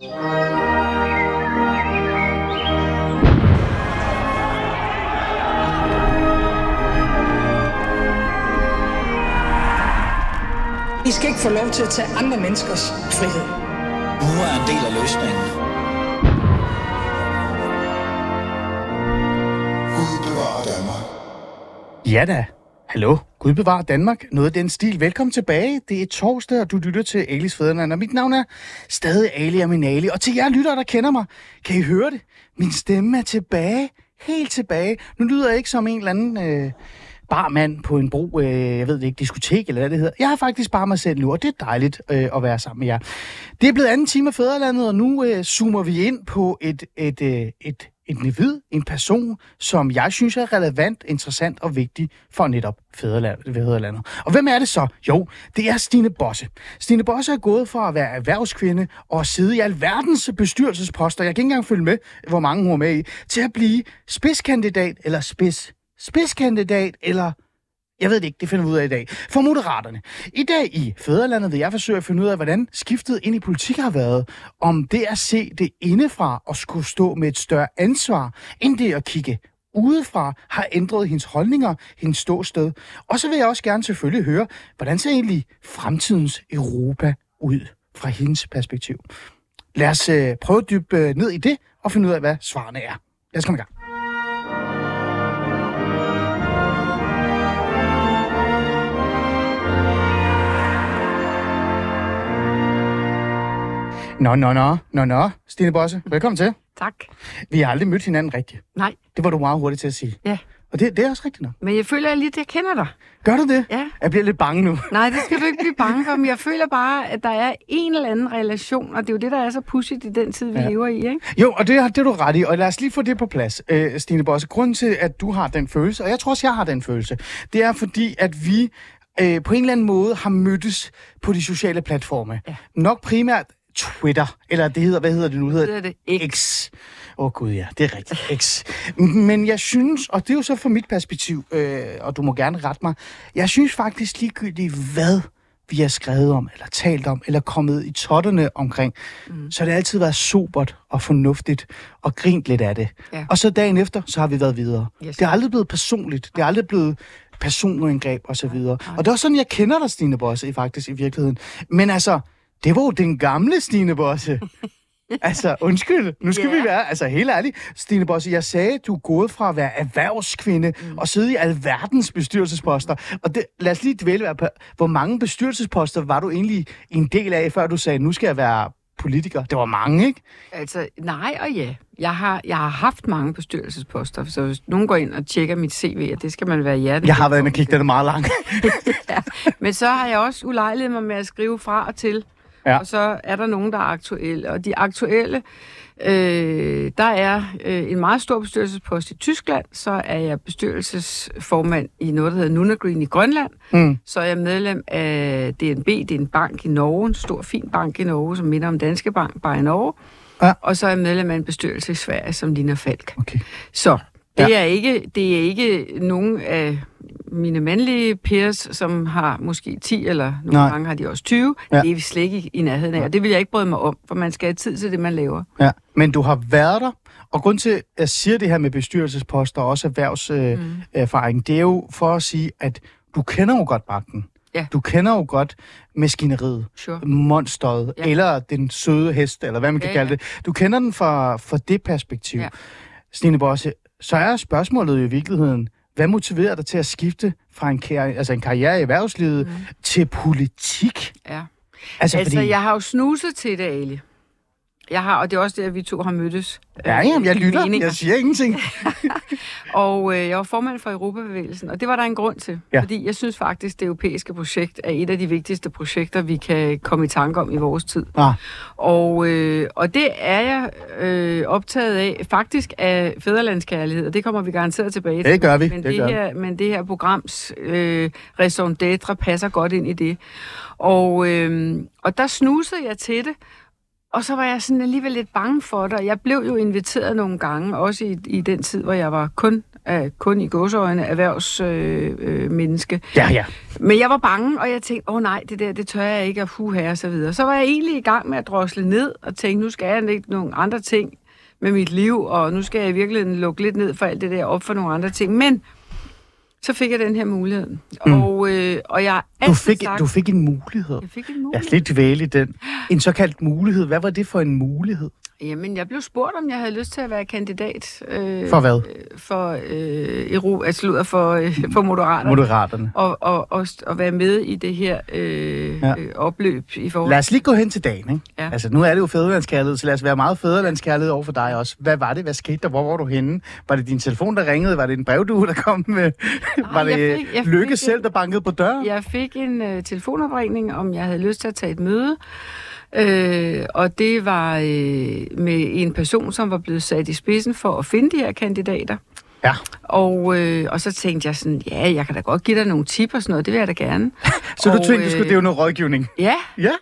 I skal ikke få lov til at tage andre menneskers frihed. Nu er en del af løsningen. Gud bevarer Danmark. Ja da. Hallo, Gud bevar Danmark. Noget af den stil. Velkommen tilbage. Det er torsdag, og du lytter til Alis Fæderland, og mit navn er stadig Ali Aminali. Og til jer lyttere, der kender mig, kan I høre det? Min stemme er tilbage. Helt tilbage. Nu lyder jeg ikke som en eller anden øh, barmand på en bro, øh, jeg ved det ikke, diskotek eller hvad det hedder. Jeg har faktisk bare mig selv nu, og det er dejligt øh, at være sammen med jer. Det er blevet anden time af Fæderlandet, og nu øh, zoomer vi ind på et, et, øh, et individ, en person, som jeg synes er relevant, interessant og vigtig for netop fædrelandet. Og hvem er det så? Jo, det er Stine Bosse. Stine Bosse er gået fra at være erhvervskvinde og sidde i alverdens bestyrelsesposter, jeg kan ikke engang følge med, hvor mange hun er med i, til at blive spidskandidat, eller spids, spidskandidat, eller jeg ved det ikke, det finder vi ud af i dag. For Moderaterne. I dag i Fæderlandet vil jeg forsøge at finde ud af, hvordan skiftet ind i politik har været. Om det at se det indefra og skulle stå med et større ansvar, end det at kigge udefra har ændret hendes holdninger, hendes ståsted. Og så vil jeg også gerne selvfølgelig høre, hvordan ser egentlig fremtidens Europa ud fra hendes perspektiv. Lad os øh, prøve at dybe øh, ned i det og finde ud af, hvad svarene er. Lad os komme i gang. Nå, nå, nå, nå, nå. Stine Bosse, velkommen til. Tak. Vi har aldrig mødt hinanden rigtigt. Nej, Det var du meget hurtigt til at sige. ja. Og det, det er også rigtigt nok. Men jeg føler lidt, at jeg kender dig. Gør du det? Ja. Jeg bliver lidt bange nu. Nej, det skal du ikke blive bange for, men jeg føler bare, at der er en eller anden relation, og det er jo det, der er så pudsigt i den tid, vi Ja. lever i, ikke? Jo, og det har det er du ret i. Og lad os lige få det på plads, øh, Stine Bosse. Grunden til, at du har den følelse, og jeg tror også, jeg har den følelse, det er fordi, at vi øh, på en eller anden måde har mødtes på de sociale platforme. Ja. Nok primært Twitter, eller det hedder, hvad hedder det nu? Det er det X. Åh oh, gud ja, det er rigtigt. X. Men jeg synes, og det er jo så fra mit perspektiv, øh, og du må gerne rette mig, jeg synes faktisk ligegyldigt, hvad vi har skrevet om, eller talt om, eller kommet i totterne omkring, mm. så har det altid været sobert og fornuftigt, og grint lidt af det. Ja. Og så dagen efter, så har vi været videre. Yes. Det er aldrig blevet personligt. Det er aldrig blevet personangreb og så videre. Og det er også sådan, jeg kender dig, Stine Bosse, i faktisk i virkeligheden. Men altså, det var jo den gamle Stine Bosse. altså, undskyld. Nu skal Ja. vi være, altså helt ærligt. Stine Bosse, jeg sagde, du er gået fra at være erhvervskvinde mm. og sidde i alverdens bestyrelsesposter. Og det, lad os lige dvæle på, hvor mange bestyrelsesposter var du egentlig en del af, før du sagde, nu skal jeg være politiker? Det var mange, ikke? Altså, nej og ja. Jeg har, jeg har haft mange bestyrelsesposter, så hvis nogen går ind og tjekker mit CV, og det skal man være hjertelig. Jeg har været inde og kigge, den er meget lang. ja. Men så har jeg også ulejlighed mig med at skrive fra og til. Ja. Og så er der nogen, der er aktuelle. Og de aktuelle, øh, der er øh, en meget stor bestyrelsespost i Tyskland. Så er jeg bestyrelsesformand i noget, der hedder Nunagreen i Grønland. Mm. Så er jeg medlem af DNB, det er en bank i Norge, en stor, fin bank i Norge, som minder om Danske Bank, bare i Norge. Ja. Og så er jeg medlem af en bestyrelse i Sverige, som ligner Falk. Okay. Så det, Ja. er ikke, det er ikke nogen af mine mandlige peers, som har måske 10, eller nogle Nej. gange har de også 20. Ja. Det er vi slet ikke i nærheden af, og det vil jeg ikke bryde mig om, for man skal have tid til det, man laver. Ja, men du har været der, og grund til, at jeg siger det her med bestyrelsesposter og også erhvervserfaring, øh, Mm. erfaring, det er jo for at sige, at du kender jo godt magten. Ja. Du kender jo godt maskineriet, Sure. monsteret. Ja. eller den søde hest, eller hvad man kan Ja, kalde ja. det. Du kender den fra, fra det perspektiv. Ja. Stine Bosse, så er spørgsmålet jo i virkeligheden, hvad motiverer dig til at skifte fra en, karriere, altså en karriere i erhvervslivet mm. til politik? Ja. Altså, Altså, fordi, jeg har jo snuset til det, Ali. Jeg har, og det er også det, at vi to har mødtes. ja, øh, jamen, jeg i lytter, meninger. jeg siger ingenting. Og øh, jeg var formand for Europabevægelsen, og det var der en grund til. Ja. Fordi jeg synes faktisk, det europæiske projekt er et af de vigtigste projekter, vi kan komme i tanke om i vores tid. Ah, Og, øh, og det er jeg øh, optaget af, faktisk af fæderlandskærlighed, og det kommer vi garanteret tilbage til. det gør vi. Men det det, gør her, men det her programs øh, raison d'être passer godt ind i det. Og, øh, og der snusede jeg til det, og så var jeg sådan alligevel lidt bange for det. Og jeg blev jo inviteret nogle gange, også i, i den tid, hvor jeg var kun af kun i gåseøjne erhvervsmenneske. Øh, øh, menneske. Ja, ja. Men jeg var bange, og jeg tænkte, åh oh, nej, det der, det tør jeg ikke, at hu her og så videre. Så var jeg egentlig i gang med at drosle ned, og tænkte, nu skal jeg ikke nogle andre ting med mit liv, og nu skal jeg virkelig lukke lidt ned for alt det der, op for nogle andre ting. Men så fik jeg den her mulighed. Mm. Og, øh, og jeg Du fik, sagt, du fik en mulighed. jeg fik en Jeg mulighed. er lidt dvæl i den. En såkaldt mulighed. Hvad var det for en mulighed? Jamen, jeg blev spurgt, om jeg havde lyst til at være kandidat. Øh, For hvad? For, øh, Ero, altså, for, øh, for Moderaterne. Moderaterne. og, og, og, og være med i det her øh, Ja. øh, opløb i forhold Lad os lige gå hen til dagen, ikke? Ja. Altså, nu er det jo fædrelandskærlighed, så lad os være meget fædrelandskærlighed over for dig også. Hvad var det? Hvad skete der? Hvor var du henne? Var det din telefon, der ringede? Var det en brevdue, der kom med? var det jeg fik- jeg Lykke fik selv, en- der bankede på døren? Jeg fik en øh, telefonopringning, om jeg havde lyst til at tage et møde. Øh, og det var øh, med en person, som var blevet sat i spidsen for at finde de her kandidater. Ja. Og, øh, og så tænkte jeg sådan, ja, jeg kan da godt give dig nogle tip og sådan noget, det vil jeg da gerne. Så du Og, tænkte, du skulle øh, det jo noget rådgivning? Ja, Ja.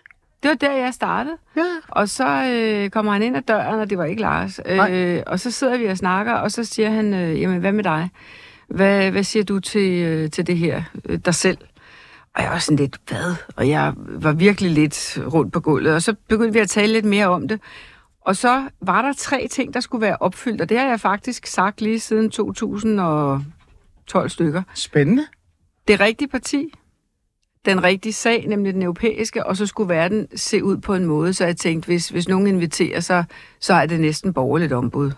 det var der, jeg startede. Ja. Og så øh, kommer han ind ad døren, og det var ikke Lars. Nej. Øh, og så sidder vi og snakker, og så siger han, øh, jamen hvad med dig? Hvad, hvad siger du til, øh, til det her, øh, dig selv? Og jeg var sådan lidt, hvad? Og jeg var virkelig lidt rundt på gulvet, og så begyndte vi at tale lidt mere om det. Og så var der tre ting, der skulle være opfyldt, og det har jeg faktisk sagt lige siden 2012 stykker. Spændende. Det rigtige parti, den rigtige sag, nemlig den europæiske, og så skulle verden se ud på en måde, så jeg tænkte, hvis, hvis nogen inviterer, så, så er det næsten borgerligt ombud.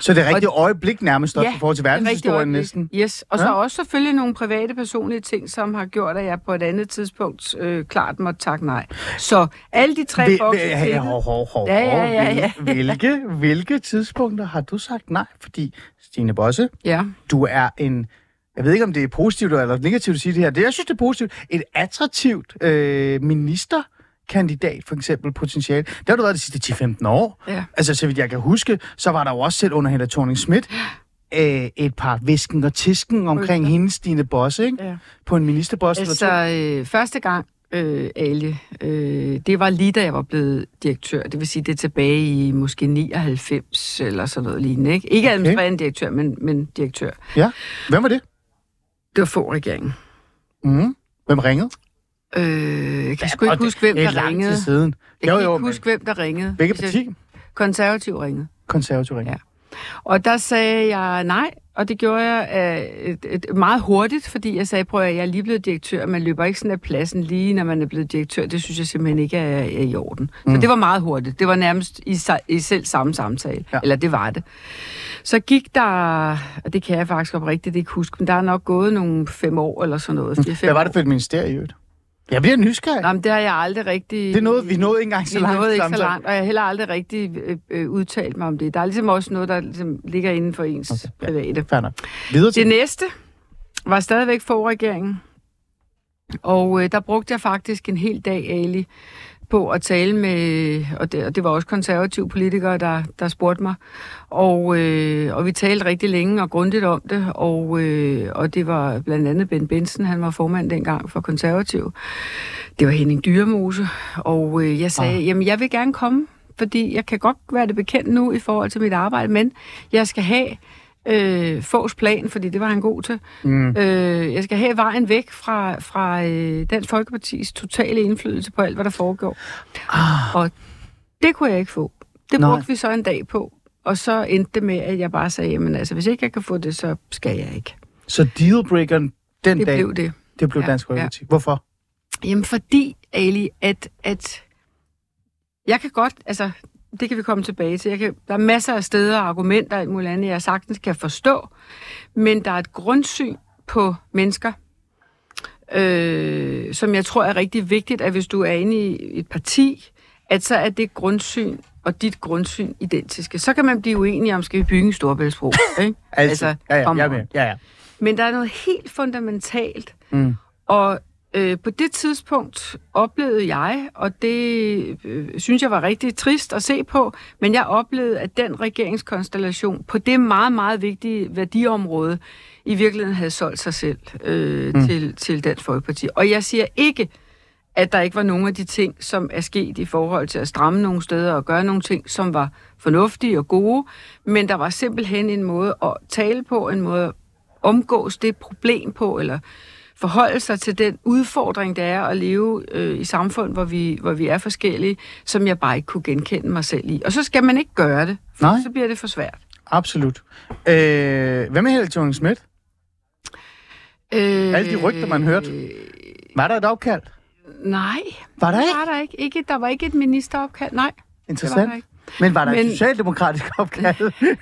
Så det er rigtigt øjeblik nærmest også Ja, i forhold til er verdenshistorien næsten. Yes, og så Ja. også selvfølgelig nogle private personlige ting, som har gjort, at jeg på et andet tidspunkt øh, klart måtte takke nej. Så alle de tre Hvil- bokse hvil- ja, til- hov, hov, hov, Ja, ja, ja, hov. ja. Hvil- Hvilke, hvilke tidspunkter har du sagt nej? Fordi, Stine Bosse, Ja, du er en, jeg ved ikke om det er positivt eller negativt at sige det her, det, jeg synes det er positivt, et attraktivt øh, ministerkandidat for eksempel potentiale. Det har du været de sidste 10-15 år. ja. Altså, så vidt jeg kan huske, så var der jo også selv under Helle thorning Schmidt øh, et par visken og tisken omkring hende, Stine Bosse, ikke? ja. På en ministerpost Altså, øh, første gang, øh, Ali, øh, det var lige da jeg var blevet direktør. Det vil sige, det er tilbage i måske 99 eller sådan noget lignende. Ikke, ikke Okay. administrerende direktør, men, men direktør. Ja. Hvem var det? Det var få regeringen. Mm. Hvem ringede? Øh, jeg kan sgu Og ikke huske, hvem det er der ringede. siden. Jeg Jo, kan jo, ikke huske, hvem der ringede. Hvilke Hvis jeg- parti? Konservativ ringede. Konservativ ringede. Ja. Og der sagde jeg nej, og det gjorde jeg øh, et, et, meget hurtigt, fordi jeg sagde, prøv at jeg er lige blevet direktør, man løber ikke sådan af pladsen lige, når man er blevet direktør. Det synes jeg simpelthen ikke er, er i orden. Mm. Så det var meget hurtigt. Det var nærmest i, i selv samme samtale. Ja. Ja. Eller det var det. Så gik der, og det kan jeg faktisk oprigtigt ikke huske, men der er nok gået nogle fem år eller sådan noget. Fire, fem Hvad var det for et ministerie i øvrigt? Jeg bliver nysgerrig. Nå, men det har jeg aldrig rigtig... Det nåede, vi nåede ikke engang så Vi langt. nåede i ikke så langt, og jeg har heller aldrig rigtig øh, øh, udtalt mig om det. Der er ligesom også noget, der ligesom ligger inden for ens Okay, ja. private. Nok. Videre til Det næste var stadigvæk for regeringen. Og øh, der brugte jeg faktisk en hel dag, Ali, på at tale med, og det, og det var også konservative politikere, der, der spurgte mig. Og, øh, og vi talte rigtig længe og grundigt om det, og, øh, og det var blandt andet Ben Benson, han var formand dengang for konservative. Det var Henning Dyremose, og øh, jeg sagde, Ah. jamen jeg vil gerne komme, fordi jeg kan godt være det bekendt nu i forhold til mit arbejde, men jeg skal have øh, Fogs plan, fordi det var han god til. Mm. Øh, jeg skal have vejen væk fra, fra øh, Dansk Folkepartis totale indflydelse på alt, hvad der foregår. Ah, Og det kunne jeg ikke få. Det Nej. brugte vi så en dag på. Og så endte det med, at jeg bare sagde, jamen altså, hvis ikke jeg kan få det, så skal jeg ikke. så dealbreakeren den Det dag, blev det. det blev Ja, Dansk ja. Folkeparti. Hvorfor? Jamen fordi, Ali, at, at jeg kan godt, altså det kan vi komme tilbage til. Jeg kan, der er masser af steder og argumenter og alt muligt andet, jeg sagtens kan forstå, men der er et grundsyn på mennesker, øh, som jeg tror er rigtig vigtigt, at hvis du er inde i et parti, at så er det grundsyn og dit grundsyn identiske. Så kan man blive uenig om, skal vi bygge en storbæltsbro, ikke? Altså, ja, ja, on. med. Ja, ja. Men der er noget helt fundamentalt, Mm. og øh, på det tidspunkt oplevede jeg, og det øh, synes jeg var rigtig trist at se på, men jeg oplevede, at den regeringskonstellation på det meget, meget vigtige værdiområde i virkeligheden havde solgt sig selv øh, mm. til, til Dansk Folkeparti. Og jeg siger ikke, at der ikke var nogen af de ting, som er sket i forhold til at stramme nogle steder og gøre nogle ting, som var fornuftige og gode, men der var simpelthen en måde at tale på, en måde omgås det problem på, eller forholde sig til den udfordring, det er at leve øh, i samfund, hvor vi, hvor vi er forskellige, som jeg bare ikke kunne genkende mig selv i. Og så skal man ikke gøre det, for Nej. så bliver det for svært. Absolut. Øh, hvad med Helle thorning Schmidt? Øh, Alle de rygter, man hørte. Var der et opkald? Nej, Var der ikke? var der ikke. ikke. Der var ikke et ministeropkald, nej. Interessant. der ikke. Men var der Men- et socialdemokratisk opkald?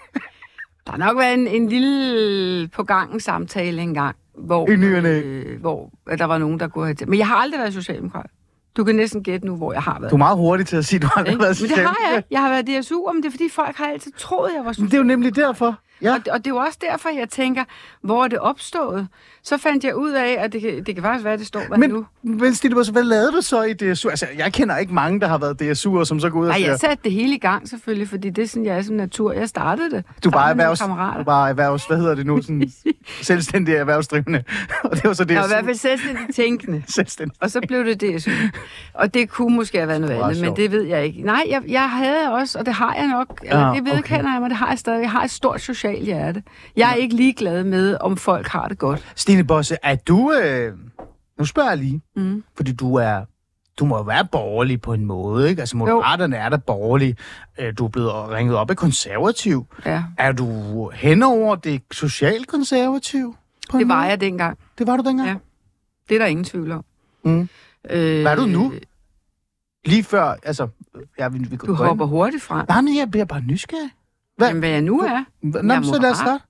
Der har nok været en, en lille på gangen samtale engang, hvor, I øh, hvor øh, der var nogen, der kunne have... Men jeg har aldrig været socialdemokrat. Du kan næsten gætte nu, hvor jeg har været. Du er meget hurtig til at sige, at du har været Men det har jeg socialdemokrat. Jeg har været DSU, men det er fordi folk har altid troet, jeg var Men det er jo nemlig derfor. Ja. Og, og det er jo også derfor, jeg tænker, hvor er det opstået? Så fandt jeg ud af, at det kan, det kan faktisk være, at det står nu. Men, men Stine Bosse, hvad lavede du så i DSU? Altså, jeg kender ikke mange, der har været DSU'er, som så går ud og Nej, siger, jeg satte det hele i gang selvfølgelig, fordi det er sådan, jeg er som natur. Jeg startede det. du bare erhvervs, du bare erhvervs, hvad hedder det nu, sådan selvstændig erhvervsdrivende. og det var så DSU. Jeg var i hvert fald selvstændigt tænkende. selvstændig. Og så blev det DSU. Og det kunne måske have været noget andet, men det ved jeg ikke. Nej, jeg, jeg havde også, og det har jeg nok, eller Ja, det vedkender jeg mig, det har jeg stadig. Jeg har et stort socialt hjerte. Jeg er ikke ligeglad med, om folk har det godt. Stine Bosse, er du... Øh, nu spørger jeg lige, Mm. fordi du er... Du må jo være borgerlig på en måde, ikke? Altså, Moderaterne er der borgerlige. Øh, Du er blevet ringet op af konservativ. Ja, Er du henover det socialkonservativ? Det var måde? jeg dengang. Det var du dengang? Ja. Det er der ingen tvivl om. Mm. Øh, Hvad er du nu? Lige før, altså... Ja, vi, vi Du hopper hurtigt frem. Nej, men jeg bliver bare nysgerrig. Hvad? Jamen, hvad jeg nu er. Nå, Jeg er så lad os starte.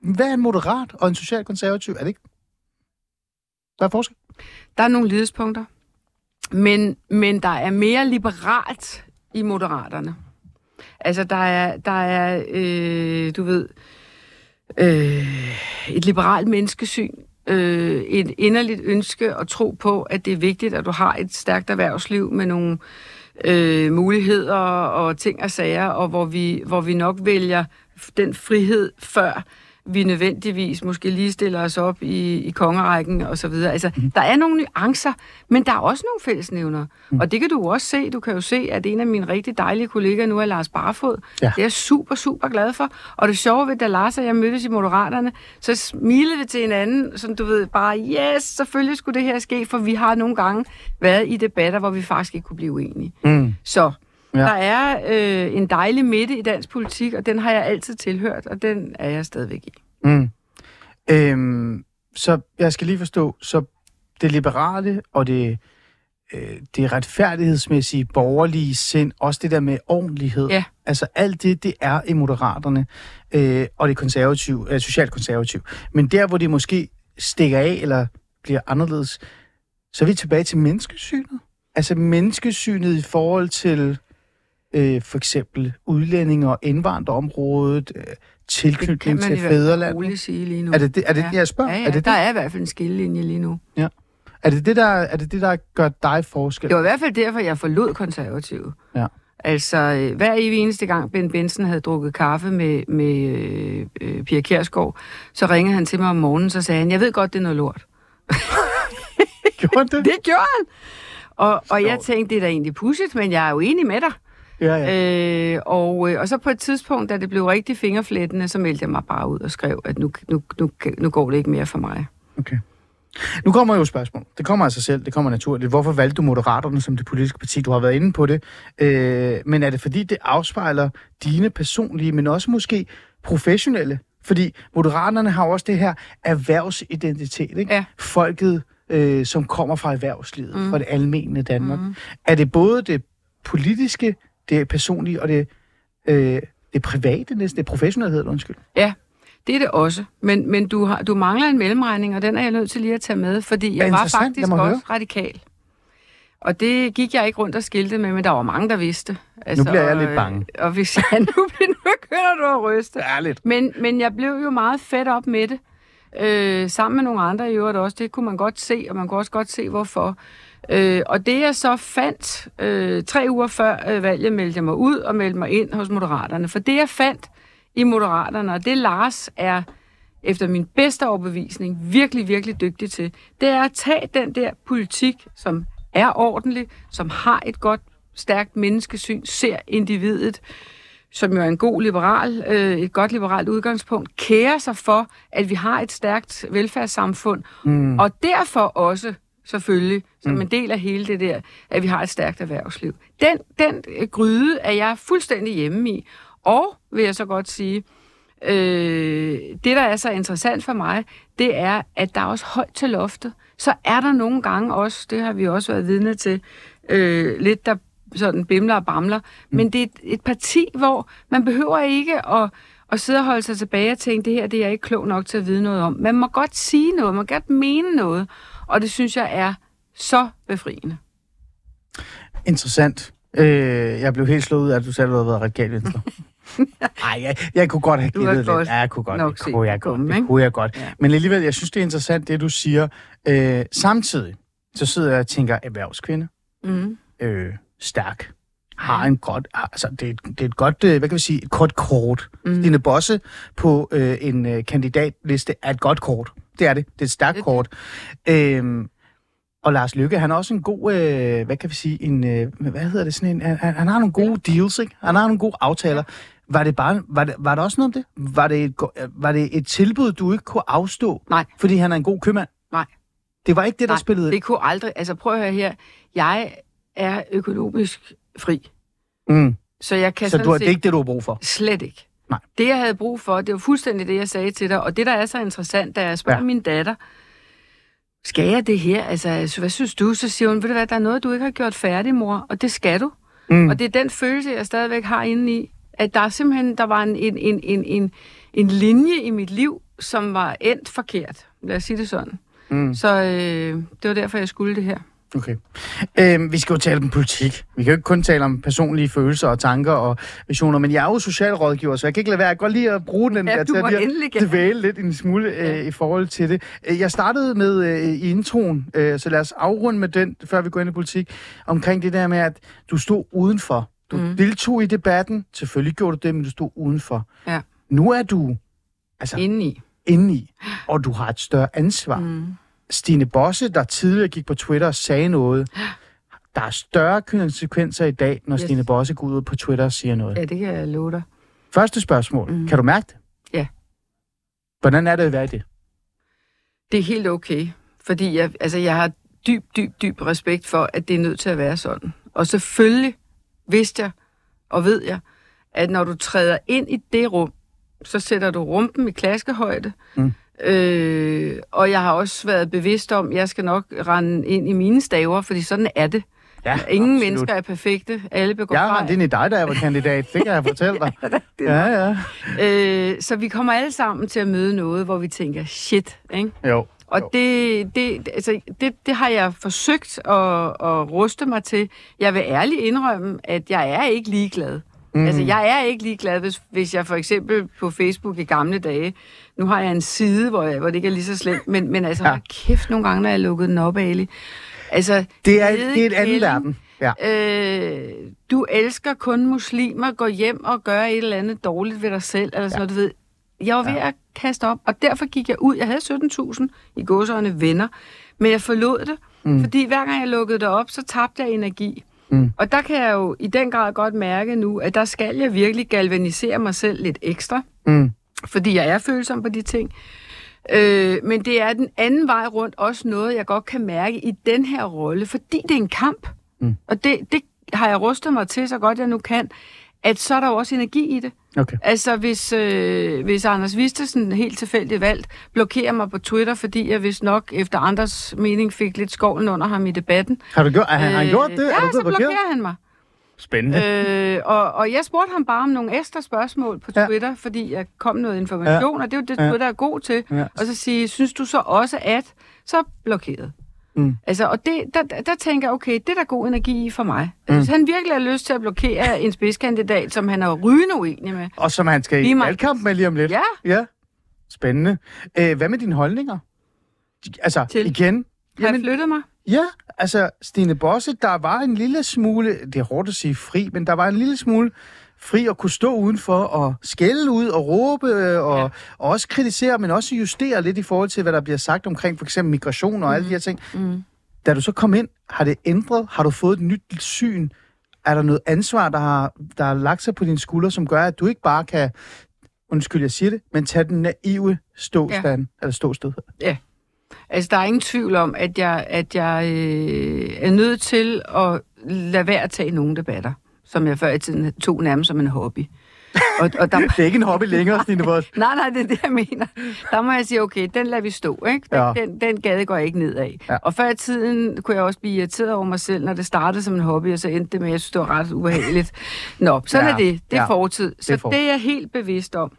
Hvad er en moderat og en socialkonservativ? Er det ikke? Hvad er forskel? Der er nogle lidespunkter. Men, men der er mere liberalt i moderaterne. Altså, der er, der er øh, du ved, øh, et liberalt menneskesyn, øh, et inderligt ønske at tro på, at det er vigtigt, at du har et stærkt erhvervsliv med nogle øh, Øh, muligheder og ting og sager, og hvor vi, hvor vi nok vælger den frihed før vi nødvendigvis måske lige stiller os op i, i kongerækken og så videre. Altså, mm. der er nogle nuancer, men der er også nogle fællesnævner. Mm. Og det kan du også se. Du kan jo se, at en af mine rigtig dejlige kollegaer nu er Lars Barfod. Ja. Det er jeg super, super glad for. Og det sjove ved, da Lars og jeg mødtes i Moderaterne, så smilede vi til hinanden, som du ved, bare, yes, selvfølgelig skulle det her ske, for vi har nogle gange været i debatter, hvor vi faktisk ikke kunne blive uenige. Mm. Så Ja. der er øh, en dejlig midte i dansk politik, og den har jeg altid tilhørt, og den er jeg stadigvæk i. Mm. Øhm, så jeg skal lige forstå, så det liberale og det, øh, det retfærdighedsmæssige borgerlige sind, også det der med ordentlighed, Ja. altså alt det, det er i moderaterne, øh, og det konservative, øh, socialt konservativ. Men der, hvor det måske stikker af, eller bliver anderledes, så er vi tilbage til menneskesynet. Altså menneskesynet i forhold til øh, for eksempel udlændinge og indvandrerområdet, øh, tilknytning til fædrelandet. sige lige nu. Er det det, er det, ja. jeg spørger? Ja, ja, er, det der det, er i hvert fald en skillelinje lige nu. er det det, der, er det det, der gør dig forskel? Det var i hvert fald derfor, jeg forlod konservative. Ja. Altså, øh, hver evig eneste gang Ben Benson havde drukket kaffe med, med øh, øh, Pia Kjærsgaard, så ringede han til mig om morgenen, så sagde han, jeg ved godt, det er noget lort. Gjorde det? Det gjorde han! Og, og jeg tænkte, det er da egentlig pudsigt, men jeg er jo enig med dig. Ja, ja. Øh, og, øh, og så på et tidspunkt, da det blev rigtig fingerflættende, så meldte jeg mig bare ud og skrev, at nu, nu, nu, nu går det ikke mere for mig. Okay. Nu kommer jo et spørgsmål. Det kommer af sig selv, det kommer naturligt. Hvorfor valgte du Moderaterne som det politiske parti? Du har været inde på det. Øh, men er det fordi, det afspejler dine personlige, men også måske professionelle? Fordi Moderaterne har også det her erhvervsidentitet, ikke? Ja. Folket, øh, som kommer fra erhvervslivet, mm. fra det almene Danmark. Mm. Er det både det politiske, det personlige og det, øh, det private, næsten det professionelle, undskyld? Ja, det er det også. Men, men du, har, du mangler en mellemregning, og den er jeg nødt til lige at tage med, fordi jeg var faktisk også høre. radikal. Og det gik jeg ikke rundt og skilte med, men der var mange, der vidste. Altså, bliver jeg og, lidt bange. øh, Og hvis jeg nu, nu begynder du at ryste. Ærligt. Men, men jeg blev jo meget fedt op med det. Øh, sammen med nogle andre i øvrigt også. Det kunne man godt se, og man kunne også godt se, hvorfor. Øh, og det jeg så fandt, øh, tre uger før øh, valget, meldte jeg mig ud og meldte mig ind hos Moderaterne. For det jeg fandt i Moderaterne, og det Lars er efter min bedste overbevisning virkelig, virkelig dygtig til, det er at tage den der politik, som er ordentlig, som har et godt, stærkt menneskesyn, ser individet, som jo er en god liberal, øh, et godt liberalt udgangspunkt, kærer sig for, at vi har et stærkt velfærdssamfund, mm. og derfor også selvfølgelig, som mm. en del af hele det der, at vi har et stærkt erhvervsliv. Den, den øh, gryde er jeg fuldstændig hjemme i, og vil jeg så godt sige, øh, det der er så interessant for mig, det er, at der er også højt til loftet. Så er der nogle gange også, det har vi også været vidne til, øh, lidt der sådan bimler og bamler, mm. men det er et, et parti, hvor man behøver ikke at, at sidde og holde sig tilbage og tænke, det her det er jeg ikke klog nok til at vide noget om. Man må godt sige noget, man må godt mene noget, og det synes jeg er så befriende. Interessant. Øh, jeg blev helt slået ud af, at du du havde været radikal venstre. Nej, jeg, jeg kunne godt have givet godt lidt. Ja, jeg kunne godt. Det kunne jeg godt. Det kunne jeg godt. Ja. Men alligevel, jeg synes, det er interessant, det du siger. Øh, samtidig, så sidder jeg og tænker, erhvervskvinde, Mm. øh, stærk, har en godt, altså det er, et- det er et godt, øh, hvad kan vi sige, et godt kort. Mm. Stine Bosse på øh, en øh, kandidatliste er et godt kort. Det er det. Det er et stærkt Det kort. Øhm, og Lars Lykke, han er også en god, øh, hvad kan vi sige, en, øh, hvad hedder det, sådan en, han, han har nogle gode deals, ikke? Han har nogle gode aftaler. Var det, bare, var, det, var der også noget om det? Var det, et, var det et tilbud, du ikke kunne afstå, Nej. fordi han er en god købmand? Nej. Det var ikke det, der Nej, spillede det kunne aldrig... Altså prøv at høre her. Jeg er økonomisk fri. mm. Så jeg kan Så du, har- set det er ikke det, du har brug for? slet ikke. Nej. Det, jeg havde brug for, det var fuldstændig det, jeg sagde til dig. Og det, der er så interessant, da jeg spørger Ja. min datter, skal jeg det her? Altså, så hvad synes du? Så siger hun, ved du hvad, der er noget, du ikke har gjort færdig, mor. Og det skal du. Mm. Og det er den følelse, jeg stadigvæk har inde i, at der er simpelthen, der var en, en, en, en, en, en linje i mit liv, som var endt forkert. Lad os sige det sådan. Mm. Så øh, det var derfor, jeg skulle det her. Okay. Øhm, vi skal jo tale om politik. Vi kan jo ikke kun tale om personlige følelser og tanker og visioner, men jeg er jo socialrådgiver, så jeg kan ikke lade være. Jeg kan godt lide at bruge den Ja, der til at lige dvæle lidt en smule øh, i forhold til det. Øh, Jeg startede med øh, i introen, øh, så lad os afrunde med den, før vi går ind i politik, omkring det der med, at du stod udenfor. Du mm. deltog i debatten. Selvfølgelig gjorde du det, men du stod udenfor. Ja. Nu er du altså, Indeni. inde i, og du har et større ansvar. Mm. Stine Bosse, der tidligere gik på Twitter og sagde noget, der er større konsekvenser i dag, når yes. Stine Bosse går ud på Twitter og siger noget. Ja, det kan jeg love dig. Første spørgsmål. Mm. Kan du mærke det? Ja. Hvordan er det at være i det? Det er helt okay. Fordi jeg, altså, jeg har dyb, dyb, dyb respekt for, at det er nødt til at være sådan. Og selvfølgelig vidste jeg, og ved jeg, at når du træder ind i det rum, så sætter du rumpen i klaskehøjde. Mm. Øh, og jeg har også været bevidst om, at jeg skal nok rende ind i mine staver, fordi sådan er det. Ja, Ingen absolut. mennesker er perfekte. Alle begår Jeg fejl. rendt ind i dig, da jeg var kandidat. Det kan jeg fortælle dig. ja, ja. Øh, så vi kommer alle sammen til at møde noget, hvor vi tænker, shit, ikke? Jo. Og Jo. det, det, altså, det, det har jeg forsøgt at, at ruste mig til. Jeg vil ærligt indrømme, at jeg er ikke ligeglad. Mm. Altså, jeg er ikke ligeglad, hvis, hvis jeg for eksempel på Facebook i gamle dage, nu har jeg en side, hvor, jeg, hvor det ikke er lige så slemt, men, men altså, Ja. kæft nogle gange, når jeg lukkede den op, Ali. Altså, Det er, det er et andet verden. Ja. Øh, du elsker kun muslimer, gå hjem og gøre et eller andet dårligt ved dig selv, eller sådan ja. noget, du ved. Jeg var ved ja. at kaste op, og derfor gik jeg ud. Jeg havde 17.000 i godsøjne venner, men jeg forlod det, mm. fordi hver gang jeg lukkede det op, så tabte jeg energi. Mm. Og der kan jeg jo i den grad godt mærke nu, at der skal jeg virkelig galvanisere mig selv lidt ekstra, Mm. Fordi jeg er følsom på de ting. Øh, men det er den anden vej rundt også noget, jeg godt kan mærke i den her rolle, fordi det er en kamp. Mm. Og det, det har jeg rustet mig til, så godt jeg nu kan, at så er der jo også energi i det. Okay. Altså, hvis, øh, hvis Anders Vistesen helt tilfældigt valgt blokerer mig på Twitter, fordi jeg vist nok efter andres mening fik lidt skovlen under ham i debatten. Har du gjort, har han Øh, gjort det? Ja, du så blokeret? blokerer han mig. Spændende. Øh, og, og jeg spurgte ham bare om nogle ekstra spørgsmål på Ja. Twitter, fordi jeg kom noget information, og det er jo det, Ja. Twitter er god til. Ja. Og så sige, synes du så også at, så blokeret. Mm. Altså, og det, der, der, der tænker jeg, okay, det er der god energi i for mig. Mm. Hvis han virkelig har lyst til at blokere en spidskandidat, som han er rygende uenig med, Og som han skal i valgkamp med lige om lidt. Ja. Ja. Spændende. Øh, hvad med dine holdninger? Altså, Til? igen. har jeg flyttet mig? Ja, altså Stine Bosse, der var en lille smule, det er hårdt at sige fri, men der var en lille smule fri at kunne stå udenfor og skælde ud og råbe øh, og, ja. og også kritisere, men også justere lidt i forhold til, hvad der bliver sagt omkring for eksempel migration og mm. alle de her ting. Mm. Da du så kom ind, har det ændret? Har du fået et nyt syn? er der noget ansvar, der har, der har lagt sig på dine skuldre, som gør, at du ikke bare kan, undskyld, jeg siger det, men tage den naive ståstand, ja. eller ståsted? Altså, der er ingen tvivl om, at jeg, at jeg øh, er nødt til at lade være at tage nogle debatter, som jeg før i tiden tog nærmest som en hobby. Og, og der, Det er ikke en hobby længere, Stine Boss. nej, nej, det er det, jeg mener. Der må jeg sige, okay, den lader vi stå, ikke? Den, Ja. den, den gade går jeg ikke ned af. Ja. Og før i tiden kunne jeg også blive irriteret over mig selv, når det startede som en hobby, og så endte det med, at jeg synes, det var ret ubehageligt. Nå, sådan Ja. er det. Det er Ja. fortid. Så Det er fortid. det er jeg helt bevidst om.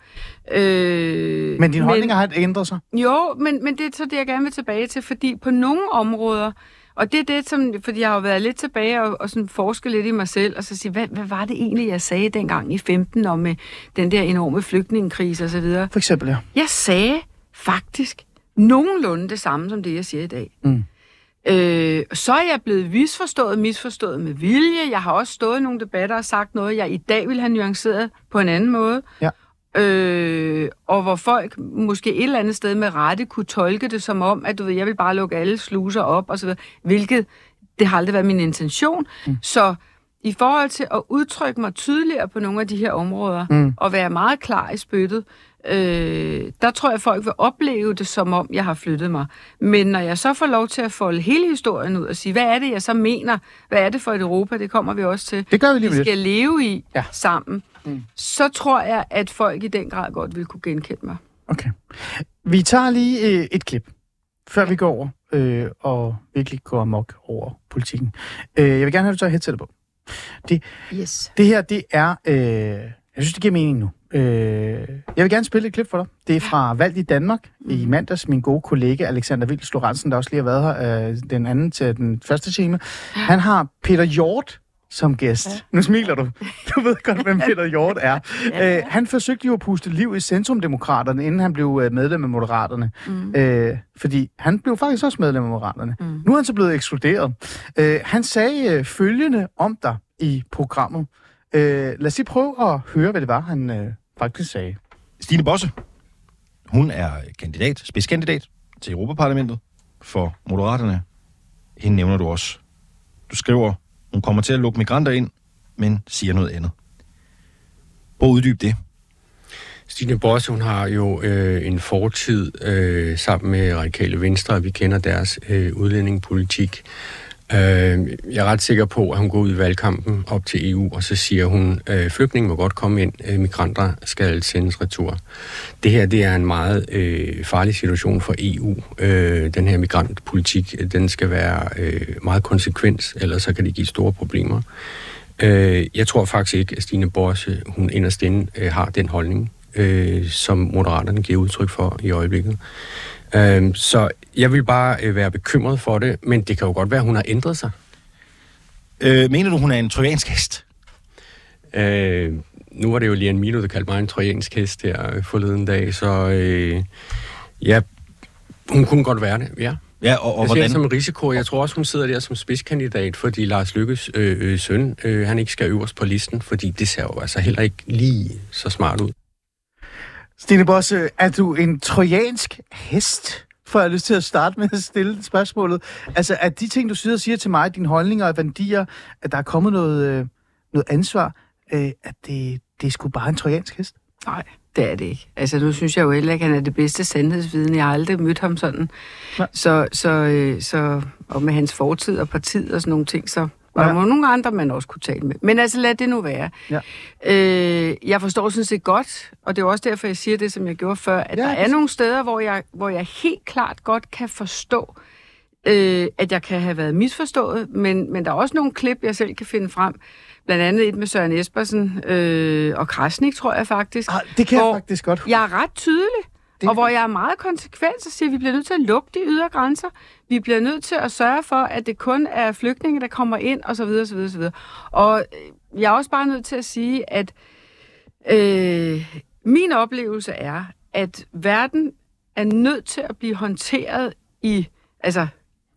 Øh, Men dine holdninger har ændret sig. Jo, men, men det er så det, jeg gerne vil tilbage til, fordi på nogle områder, og det er det, som, fordi jeg har jo været lidt tilbage og, og sådan forske lidt i mig selv, og så sige, hvad, hvad var det egentlig, jeg sagde dengang i 15 om med den der enorme flygtningekrise osv.? For eksempel, ja. Jeg sagde faktisk nogenlunde det samme, som det, jeg siger i dag. Mm. Øh, så er jeg blevet misforstået, misforstået med vilje. Jeg har også stået i nogle debatter og sagt noget, jeg i dag ville have nuanceret på en anden måde. Ja. Øh, og hvor folk måske et eller andet sted med rette kunne tolke det som om, at du ved, jeg vil bare lukke alle sluser op og så videre, hvilket det har aldrig været min intention. Mm. Så i forhold til at udtrykke mig tydeligere på nogle af de her områder, Mm. og være meget klar i spyttet, øh, der tror jeg, at folk vil opleve det, som om jeg har flyttet mig. Men når jeg så får lov til at folde hele historien ud og sige, hvad er det, jeg så mener? Hvad er det for et Europa? Det kommer vi også til. Det gør vi lige vi med lidt. skal leve i Ja. sammen. Mm. Så tror jeg, at folk i den grad godt vil kunne genkende mig. Okay. Vi tager lige øh, et klip, før vi går over øh, og virkelig går amok over politikken. Øh, jeg vil gerne have, at du tager headsetet på. Yes. Det her, det er... Øh, jeg synes, det giver mening nu. Øh, jeg vil gerne spille et klip for dig. Det er fra Valg i Danmark i mandags. Min gode kollega Alexander Vils Lorentzen, der også lige har været her øh, den anden til den første time. Han har Peter Hjort som gæst. Ja. Nu smiler du. Du ved godt, hvem Peter Hjort er. ja. øh, han forsøgte jo at puste liv i Centrumdemokraterne, inden han blev øh, medlem af Moderaterne. Mm. Øh, fordi han blev faktisk også medlem af Moderaterne. Mm. Nu er han så blevet ekskluderet. Øh, han sagde øh, følgende om dig i programmet. Øh, lad os lige prøve at høre, hvad det var, han øh, faktisk sagde. Stine Bosse, hun er kandidat, spidskandidat til Europaparlamentet for Moderaterne. Hende nævner du også. Du skriver, hun kommer til at lukke migranter ind, men siger noget andet. Prøv at uddybe det. Stine Bosse, hun har jo øh, en fortid øh, sammen med Radikale Venstre, og vi kender deres øh, udlændingepolitik. Øh, jeg er ret sikker på, at hun går ud i valgkampen op til EU, og så siger hun, øh, flygtninge må godt komme ind, øh, migranter skal sendes retur. Det her det er en meget øh, farlig situation for EU. Øh, den her migrantpolitik, den skal være øh, meget konsekvens, ellers så kan det give store problemer. Øh, jeg tror faktisk ikke, at Stine Borse, hun inderst inde, øh, har den holdning, øh, som Moderaterne giver udtryk for i øjeblikket. Øh, så jeg vil bare øh, være bekymret for det, men det kan jo godt være, at hun har ændret sig. Øh, mener du, hun er en trojansk hest? Øh, nu var det jo lige en Mino, der kaldte mig en trojansk hest her øh, forleden dag, så øh, ja, hun kunne godt være det, ja. Ja, og, og Jeg ser det hvordan? som en risiko. Jeg tror også, hun sidder der som spidskandidat, fordi Lars Lykkes øh, øh, søn, øh, han ikke skal øverst på listen, fordi det ser jo altså heller ikke lige så smart ud. Stine Bosse, er du en trojansk hest? For jeg har lyst til at starte med at stille spørgsmålet. Altså, er de ting, du siger siger til mig, dine holdninger og værdier, at der er kommet noget, øh, noget ansvar, øh, at det, det er sgu bare en trojansk hest? Nej, det er det ikke. Altså, nu synes jeg jo heller ikke, at han er det bedste sandhedsviden. Jeg har aldrig mødt ham sådan. Nej. Så, så, øh, så, og med hans fortid og partiet og sådan nogle ting, så var Ja. der må nogle andre, man også kunne tale med. Men altså, lad det nu være. Ja. Øh, jeg forstår sådan set godt, og det er også derfor, jeg siger det, som jeg gjorde før, at Ja, der er det- nogle steder, hvor jeg, hvor jeg helt klart godt kan forstå, øh, at jeg kan have været misforstået, men, men der er også nogle klip, jeg selv kan finde frem. Blandt andet et med Søren Espersen øh, og Krasnik, tror jeg faktisk. Ah, det kan jeg faktisk godt. Jeg er ret tydelig, Det- og hvor jeg er meget konsekvent og siger, at vi bliver nødt til at lukke de ydre grænser. Vi bliver nødt til at sørge for, at det kun er flygtninge, der kommer ind, og så videre, så videre, så videre. Og øh, jeg er også bare nødt til at sige, at øh, min oplevelse er, at verden er nødt til at blive håndteret i, altså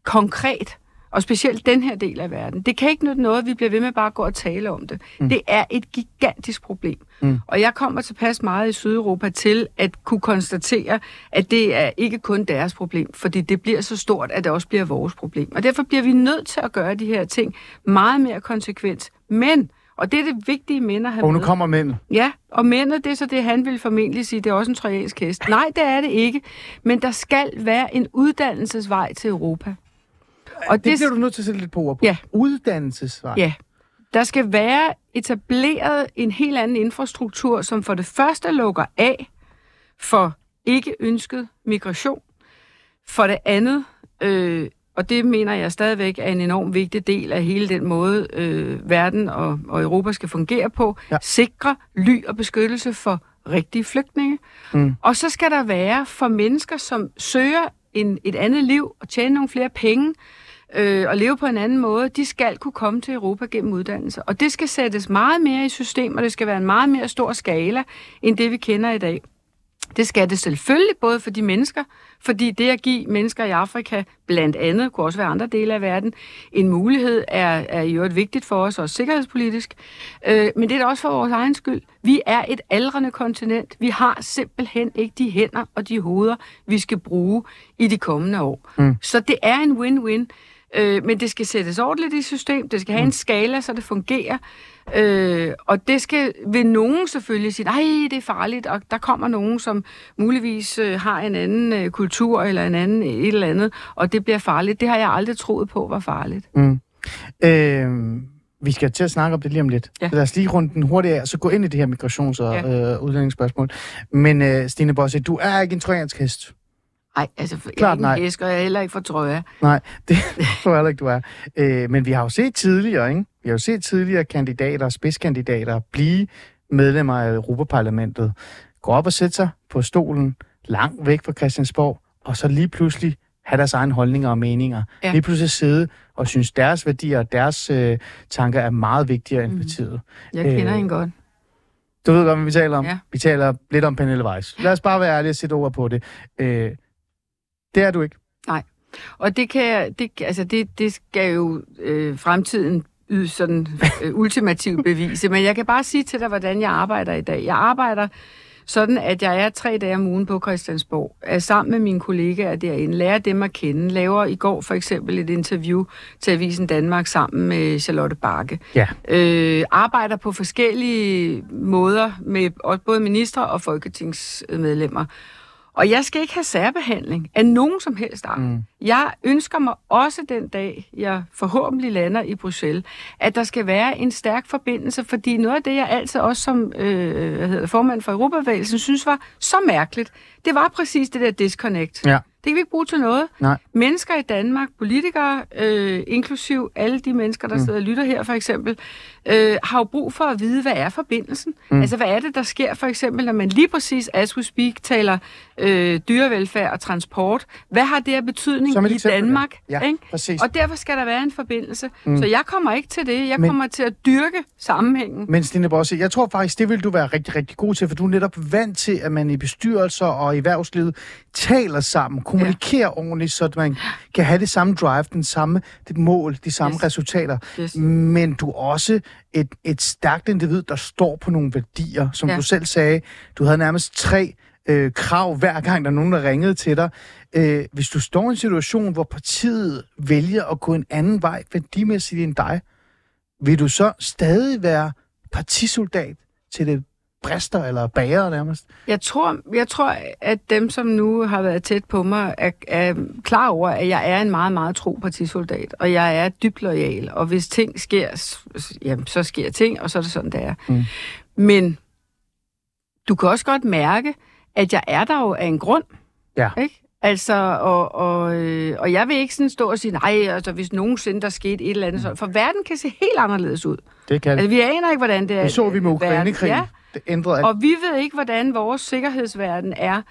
konkret, og specielt den her del af verden. Det kan ikke nytte noget, vi bliver ved med bare at gå og tale om det. Mm. Det er et gigantisk problem. Mm. Og jeg kommer tilpas meget i Sydeuropa til at kunne konstatere, at det er ikke kun deres problem, fordi det bliver så stort, at det også bliver vores problem. Og derfor bliver vi nødt til at gøre de her ting meget mere konsekvent Men, og det er det vigtige mænd at have Og nu med. kommer mænd. Ja, og mændet, det er så det, han vil formentlig sige, det er også en trojansk hest. Nej, det er det ikke. Men der skal være en uddannelsesvej til Europa. Og Det, det bliver du nødt til at sætte lidt på ord på. Ja. Uddannelsesvej. Ja. Der skal være etableret en helt anden infrastruktur, som for det første lukker af for ikke ønsket migration. For det andet, øh, og det mener jeg stadigvæk er en enorm vigtig del af hele den måde, øh, verden og, og Europa skal fungere på, Ja. sikre ly og beskyttelse for rigtige flygtninge. Mm. Og så skal der være for mennesker, som søger en, et andet liv og tjene nogle flere penge, øh, og leve på en anden måde, de skal kunne komme til Europa gennem uddannelse. Og det skal sættes meget mere i system, og det skal være en meget mere stor skala, end det vi kender i dag. Det skal det selvfølgelig både for de mennesker, fordi det at give mennesker i Afrika, blandt andet, kunne også være andre dele af verden, en mulighed er, er i øvrigt vigtigt for os, også sikkerhedspolitisk. Øh, men det er da også for vores egen skyld. Vi er et aldrende kontinent. Vi har simpelthen ikke de hænder og de hoveder, vi skal bruge i de kommende år. Mm. Så det er en win-win. Øh, men det skal sættes ordentligt i system, det skal have en skala, så det fungerer. Øh, og det skal ved nogen selvfølgelig sige, nej, det er farligt, og der kommer nogen, som muligvis øh, har en anden øh, kultur eller en anden et eller andet, og det bliver farligt. Det har jeg aldrig troet på var farligt. Mm. Øh, vi skal til at snakke om det lige om lidt. Ja. Lad os lige runde den hurtigt af, og så gå ind i det her migrations- og Ja. øh, udlændingsspørgsmål. Men øh, Stine Bosse, du er ikke en trojansk hest. Nej, altså, jeg Klart er ikke en og jeg er heller ikke for trøje. Nej, det tror jeg heller ikke, du er. Øh, men vi har jo set tidligere, ikke? Vi har jo set tidligere kandidater, spidskandidater, blive medlemmer af Europaparlamentet, gå op og sætte sig på stolen langt væk fra Christiansborg, og så lige pludselig have deres egne holdninger og meninger. Ja. Lige pludselig sidde og synes, deres værdier og deres øh, tanker er meget vigtigere end Mhm. partiet. Jeg kender Øh, hende godt. Du ved godt, hvad vi taler om? Ja. Vi taler lidt om Pernille Weiss. Lad os bare være ærlige og sætte ord på det. Øh, det er du ikke. Og det kan jeg, det, altså det, det skal jo øh, fremtiden yde sådan øh, ultimativt bevise. Men jeg kan bare sige til dig, hvordan jeg arbejder i dag. Jeg arbejder sådan, at jeg er tre dage om ugen på Christiansborg, er sammen med mine kollegaer derinde, lærer dem at kende, laver i går for eksempel et interview til Avisen Danmark sammen med Charlotte Bakke. Ja. Øh, arbejder på forskellige måder med både ministre og folketingsmedlemmer. Og jeg skal ikke have særbehandling af nogen som helst art. Mm. Jeg ønsker mig også den dag, jeg forhåbentlig lander i Bruxelles, at der skal være en stærk forbindelse, fordi noget af det, jeg altid også som øh, hvad hedder formand for Europabevægelsen synes var så mærkeligt, det var præcis det der disconnect. Ja. Det kan vi ikke bruge til noget. Nej. Mennesker i Danmark, politikere, øh, inklusiv alle de mennesker, der mm. sidder og lytter her for eksempel, øh, har jo brug for at vide, hvad er forbindelsen? Mm. Altså, hvad er det, der sker for eksempel, når man lige præcis, as we speak, taler øh, dyrevelfærd og transport? Hvad har det af betydning Som i eksempel. Danmark? Ja, ikke? præcis. Og derfor skal der være en forbindelse. Mm. Så jeg kommer ikke til det. Jeg Men- Men... kommer til at dyrke sammenhængen. Men Stine Bosse, jeg tror faktisk, det vil du være rigtig, rigtig god til, for du er netop vant til, at man i bestyrelser og i erhvervslivet taler sammen, kommunikerer ja. ordentligt, så man kan have det samme drive, den samme det mål, de samme yes. Resultater. Yes. Men du er også et, et stærkt individ, der står på nogle værdier, som ja. Ja. du selv sagde. Du havde nærmest tre øh, krav hver gang, der er nogen, der ringede til dig. Øh, hvis du står i en situation, hvor partiet vælger at gå en anden vej værdimæssigt end dig, vil du så stadig være partisoldat til det brister eller bager nærmest? Jeg tror, jeg tror, at dem, som nu har været tæt på mig, er, er klar over, at jeg er en meget, meget tro partisoldat, og jeg er dybt lojal, og hvis ting sker, jamen, så sker ting, og så er det sådan, det er. Mm. Men du kan også godt mærke, at jeg er der jo af en grund. Ja. Ikke? Altså, og, og, øh, og jeg vil ikke sådan stå og sige, nej, altså, hvis nogensinde der skete et eller andet, så, for verden kan se helt anderledes ud. Det kan det. Altså, vi aner ikke, hvordan det er. Det så vi med Ukrainekrigen. Ja, Det ændrede alt. og vi ved ikke, hvordan vores sikkerhedsverden er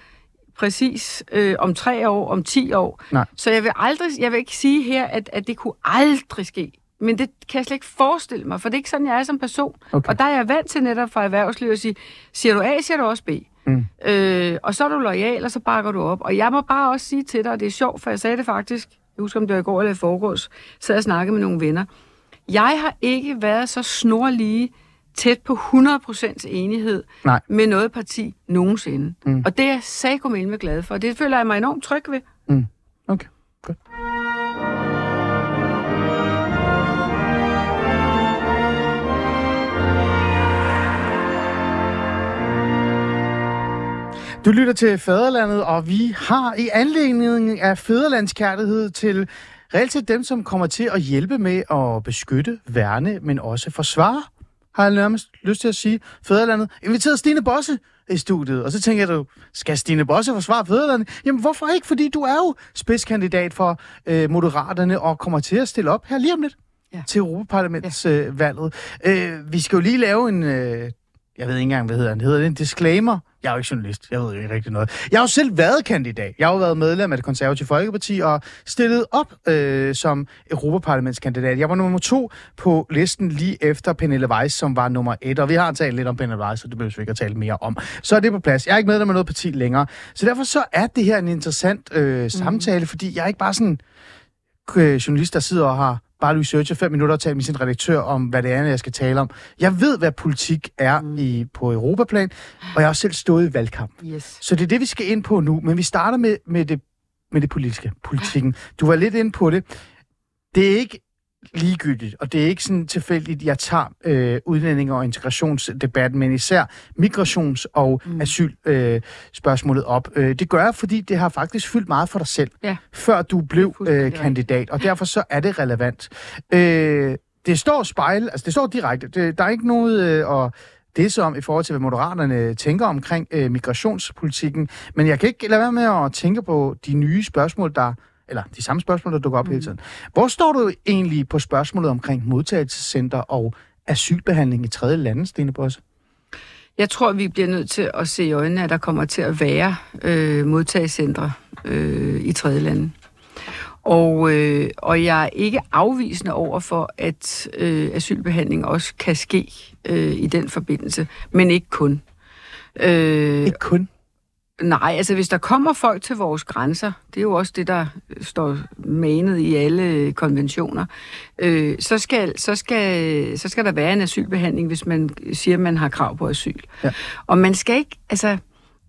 præcis øh, om tre år, om ti år. Nej. Så jeg vil aldrig, jeg vil ikke sige her, at, at det kunne aldrig ske. Men det kan jeg slet ikke forestille mig, for det er ikke sådan, jeg er som person. Okay. Og der er jeg vant til netop fra erhvervslivet at sige, siger du A, siger du også B. Mm. Øh, og så er du lojal, og så bakker du op. Og jeg må bare også sige til dig, og det er sjovt, for jeg sagde det faktisk, jeg husker, om det var i går eller i forgårs, sad jeg snakkede med nogle venner. Jeg har ikke været så snorlige tæt på 100% enighed Nej. med noget parti nogensinde. Mm. Og det er jeg med glad for, og det føler jeg mig enormt tryg ved. Mm. Okay, godt. Du lytter til Fæderlandet, og vi har i anledning af fæderlandskærlighed til reelt til dem, som kommer til at hjælpe med at beskytte, værne, men også forsvare har jeg nærmest lyst til at sige, Fæderlandet. Inviteret Stine Bosse i studiet, og så tænker du, skal Stine Bosse forsvare Fæderlandet? Jamen hvorfor ikke? Fordi du er jo spidskandidat for øh, Moderaterne og kommer til at stille op her lige om lidt Ja. til Europaparlamentsvalget. Øh, vi skal jo lige lave en, øh, jeg ved ikke engang, hvad hedder den, hedder det en disclaimer? Jeg er jo ikke journalist, jeg ved jo ikke rigtig noget. Jeg har jo selv været kandidat. Jeg har jo været medlem af det konservative Folkeparti og stillet op øh, som Europaparlamentskandidat. Jeg var nummer to på listen lige efter Pernille Weiss, som var nummer et. Og vi har talt lidt om Pernille Weiss, så det behøver vi ikke at tale mere om. Så er det på plads. Jeg er ikke medlem af noget parti længere. Så derfor så er det her en interessant øh, samtale, fordi jeg er ikke bare sådan øh, journalist, der sidder og har bare researcher fem minutter og talt med sin redaktør om, hvad det er, jeg skal tale om. Jeg ved, hvad politik er mm. i, på Europaplan, og jeg har også selv stået i valgkamp. Yes. Så det er det, vi skal ind på nu. Men vi starter med, med, det, med det politiske. Politikken. Du var lidt inde på det. Det er ikke ligegyldigt, og det er ikke sådan tilfældigt, jeg tager øh, udlænding- og integrationsdebatten, men især migrations- og mm. asylspørgsmålet øh, op. Øh, det gør jeg, fordi det har faktisk fyldt meget for dig selv, Ja. før du blev øh, kandidat, og derfor så er det relevant. Øh, det står spejl, altså det står direkte, det, der er ikke noget øh, at det om i forhold til, hvad moderaterne tænker omkring øh, migrationspolitikken, men jeg kan ikke lade være med at tænke på de nye spørgsmål, der eller de samme spørgsmål, der dukker op mm. hele tiden. Hvor står du egentlig på spørgsmålet omkring modtagelsescenter og asylbehandling i tredje lande, Stine Bosse? Jeg tror, vi bliver nødt til at se i øjnene, at der kommer til at være øh, modtagecentre øh, i tredje lande. Og, øh, og jeg er ikke afvisende over for, at øh, asylbehandling også kan ske øh, i den forbindelse, men ikke kun. Øh, Ikke kun. Nej, altså hvis der kommer folk til vores grænser, det er jo også det, der står manet i alle konventioner, øh, så, skal, så, skal, så skal der være en asylbehandling, hvis man siger, at man har krav på asyl. Ja. Og man skal ikke, altså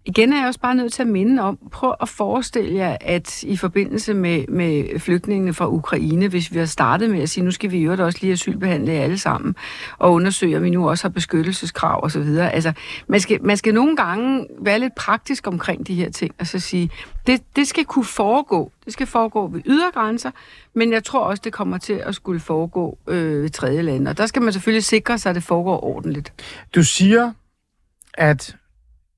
igen er jeg også bare nødt til at minde om, prøv at forestille jer, at i forbindelse med, med flygtningene fra Ukraine, hvis vi har startet med at sige, nu skal vi jo også lige asylbehandle jer alle sammen, og undersøge, om vi nu også har beskyttelseskrav osv. Altså, man skal, man skal nogle gange være lidt praktisk omkring de her ting, og så sige, det, det skal kunne foregå. Det skal foregå ved ydergrænser, men jeg tror også, det kommer til at skulle foregå øh, ved tredje lande. Og der skal man selvfølgelig sikre sig, at det foregår ordentligt. Du siger, at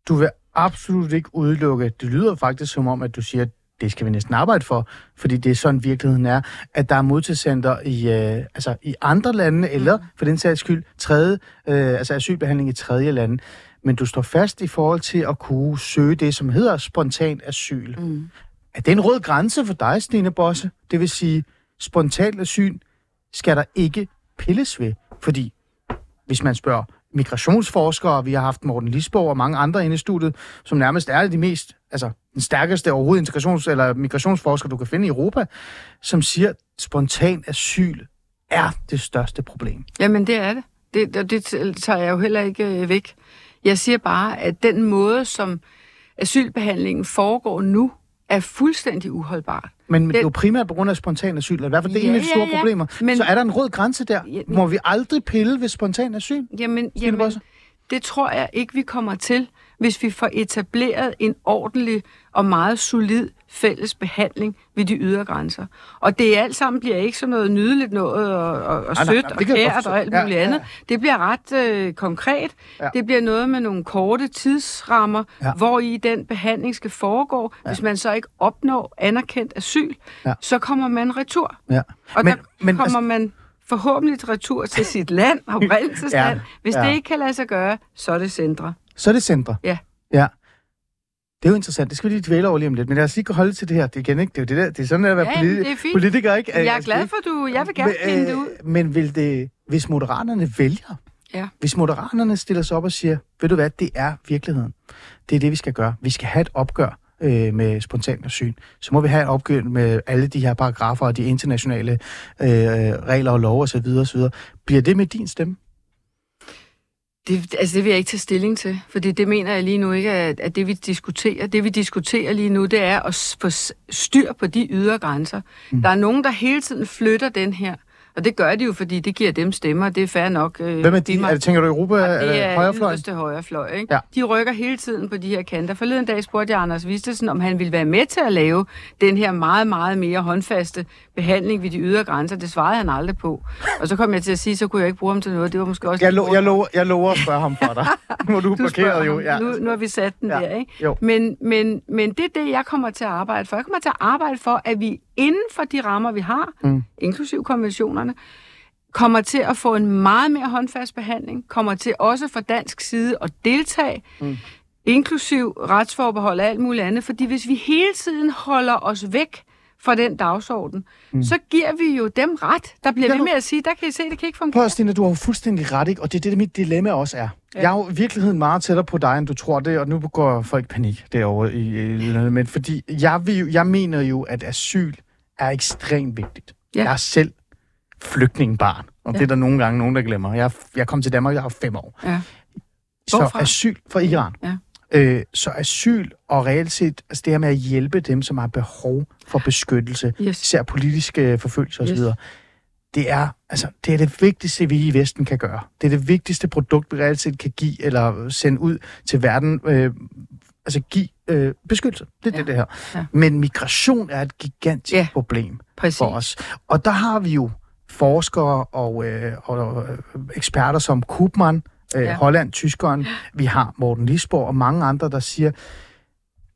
du vil absolut ikke udelukke, det lyder faktisk som om, at du siger, at det skal vi næsten arbejde for, fordi det er sådan virkeligheden er, at der er modtagscenter i, øh, altså i andre lande, eller for den sags skyld, tredje, øh, altså asylbehandling i tredje lande. Men du står fast i forhold til at kunne søge det, som hedder spontant asyl. Mm. Er det en rød grænse for dig, Stine Bosse? Det vil sige, spontant asyl skal der ikke pilles ved. Fordi hvis man spørger migrationsforskere, vi har haft Morten Lisborg og mange andre inde i studiet, som nærmest er de mest, altså den stærkeste overhovedet integrations- eller migrationsforsker, du kan finde i Europa, som siger, at spontan asyl er det største problem. Jamen, det er det. Det, og det tager jeg jo heller ikke øh, væk. Jeg siger bare, at den måde, som asylbehandlingen foregår nu, er fuldstændig uholdbar. Men det er Den- jo primært på grund af spontan asyl, og i hvert fald det er Ja, en af de store ja. problemer. Men- Så er der en rød grænse der? Ja, Må vi aldrig pille ved spontan asyl? Jamen, jamen det tror jeg ikke, vi kommer til, hvis vi får etableret en ordentlig og meget solid fælles behandling ved de ydre grænser. Og det alt sammen bliver ikke sådan noget nydeligt noget og, og, og Nej, nej, sødt nej, og kært og alt muligt ja, andet. ja. Det bliver ret øh, konkret. Ja. Det bliver noget med nogle korte tidsrammer, Ja. hvor i den behandling skal foregå. Ja. Hvis man så ikke opnår anerkendt asyl, Ja. så kommer man retur. Ja. Og Men- der men kommer altså- man forhåbentlig retur til sit land, oprindelsesland. Ja, Hvis ja. det ikke kan lade sig gøre, så er det centre. Så er det centre. Ja. Ja. Det er jo interessant. Det skal vi lige dvæle over lige om lidt. Men lad os lige holde til det her. Det er igen ikke. Det er jo det der. Det er sådan at være Ja, politi- det er fint. politiker, ikke? Jeg er Altså, glad det- for, du. Jeg vil gerne Men, finde det øh, ud. Men vil det, hvis moderaterne vælger, Ja. hvis moderaterne stiller sig op og siger, ved du hvad, det er virkeligheden. Det er det, vi skal gøre. Vi skal have et opgør øh, med spontan asyl. Så må vi have et opgør med alle de her paragrafer og de internationale øh, regler og lov osv. osv. Bliver det med din stemme? Det, altså, det vil jeg ikke tage stilling til, fordi det mener jeg lige nu ikke, at, at det vi diskuterer. Det vi diskuterer lige nu, det er at få styr på de ydre grænser. Mm. Der er nogen, der hele tiden flytter den her Og det gør de jo, fordi det giver dem stemmer. Det er fair nok. Øh, Hvem er de? Er det, tænker du Europa? Ja, det er højrefløjen? yderste højrefløj, ikke? Ja. De rykker hele tiden på de her kanter. Forleden dag spurgte jeg Anders Vistesen, om han ville være med til at lave den her meget, meget mere håndfaste behandling ved de ydre grænser. Det svarede han aldrig på. Og så kom jeg til at sige, så kunne jeg ikke bruge ham til noget. Det var måske også... Jeg, lo, jeg, lover, jeg lover at spørge ham for dig. Nu er du, du blokeret jo. Ja. Nu, nu har vi sat den ja. der, ikke? Jo. Men, men, men det er det, jeg kommer til at arbejde for. Jeg kommer til at arbejde for, at vi inden for de rammer, vi har, mm. inklusiv konventionerne, kommer til at få en meget mere håndfast behandling, kommer til også fra dansk side at deltage, mm. inklusiv retsforbehold og alt muligt andet. Fordi hvis vi hele tiden holder os væk fra den dagsorden, mm. så giver vi jo dem ret, der bliver ved med at sige, der kan I se, det kan ikke Prøv fungere. at, Stine, du har jo fuldstændig ret, ikke? og det er det, mit dilemma også er. Ja. Jeg er jo i virkeligheden meget tættere på dig, end du tror det, og nu går folk i panik derovre. I, men fordi jeg, vil, jeg mener jo, at asyl er ekstremt vigtigt. Ja. Jeg er selv flygtningebarn, og ja. Det er der nogle gange nogen, der glemmer. Jeg, jeg kom til Danmark, jeg var fem år. Ja. Så Hvorfra? asyl fra Iran. Ja. Øh, så asyl og reelt set, altså det her med at hjælpe dem, som har behov for beskyttelse, Yes. især politiske forfølgelser osv., Yes. det er, altså, det er det vigtigste, vi i Vesten kan gøre. Det er det vigtigste produkt, vi reelt set kan give eller sende ud til verden. Øh, altså give øh, beskyttelse. Det er ja. Det, det her. Ja. Men migration er et gigantisk ja. Problem Præcis. for os. Og der har vi jo forskere og, øh, og øh, eksperter som Koopman, øh, ja. Holland, tyskeren, vi har Morten Lisborg og mange andre, der siger,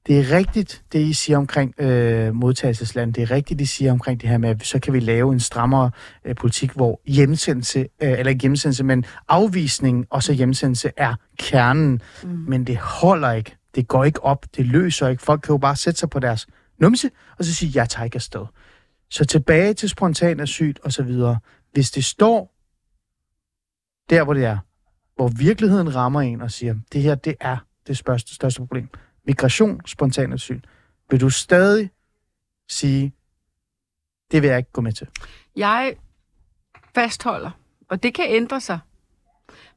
det er rigtigt, det I siger omkring øh, modtagelsesland. Det er rigtigt, I siger omkring det her med, at så kan vi lave en strammere øh, politik, hvor hjemsendelse, øh, eller ikke hjemsendelse, men afvisning og så hjemsendelse er kernen. Mm. Men det holder ikke. Det går ikke op. Det løser ikke. Folk kan jo bare sætte sig på deres numse, og så sige, jeg tager ikke afsted. Så tilbage til spontan asyl og så videre. Hvis det står der, hvor det er, hvor virkeligheden rammer en og siger, det her, det er det største, største problem. Migration, spontan asyl. Vil du stadig sige, det vil jeg ikke gå med til? Jeg fastholder, og det kan ændre sig,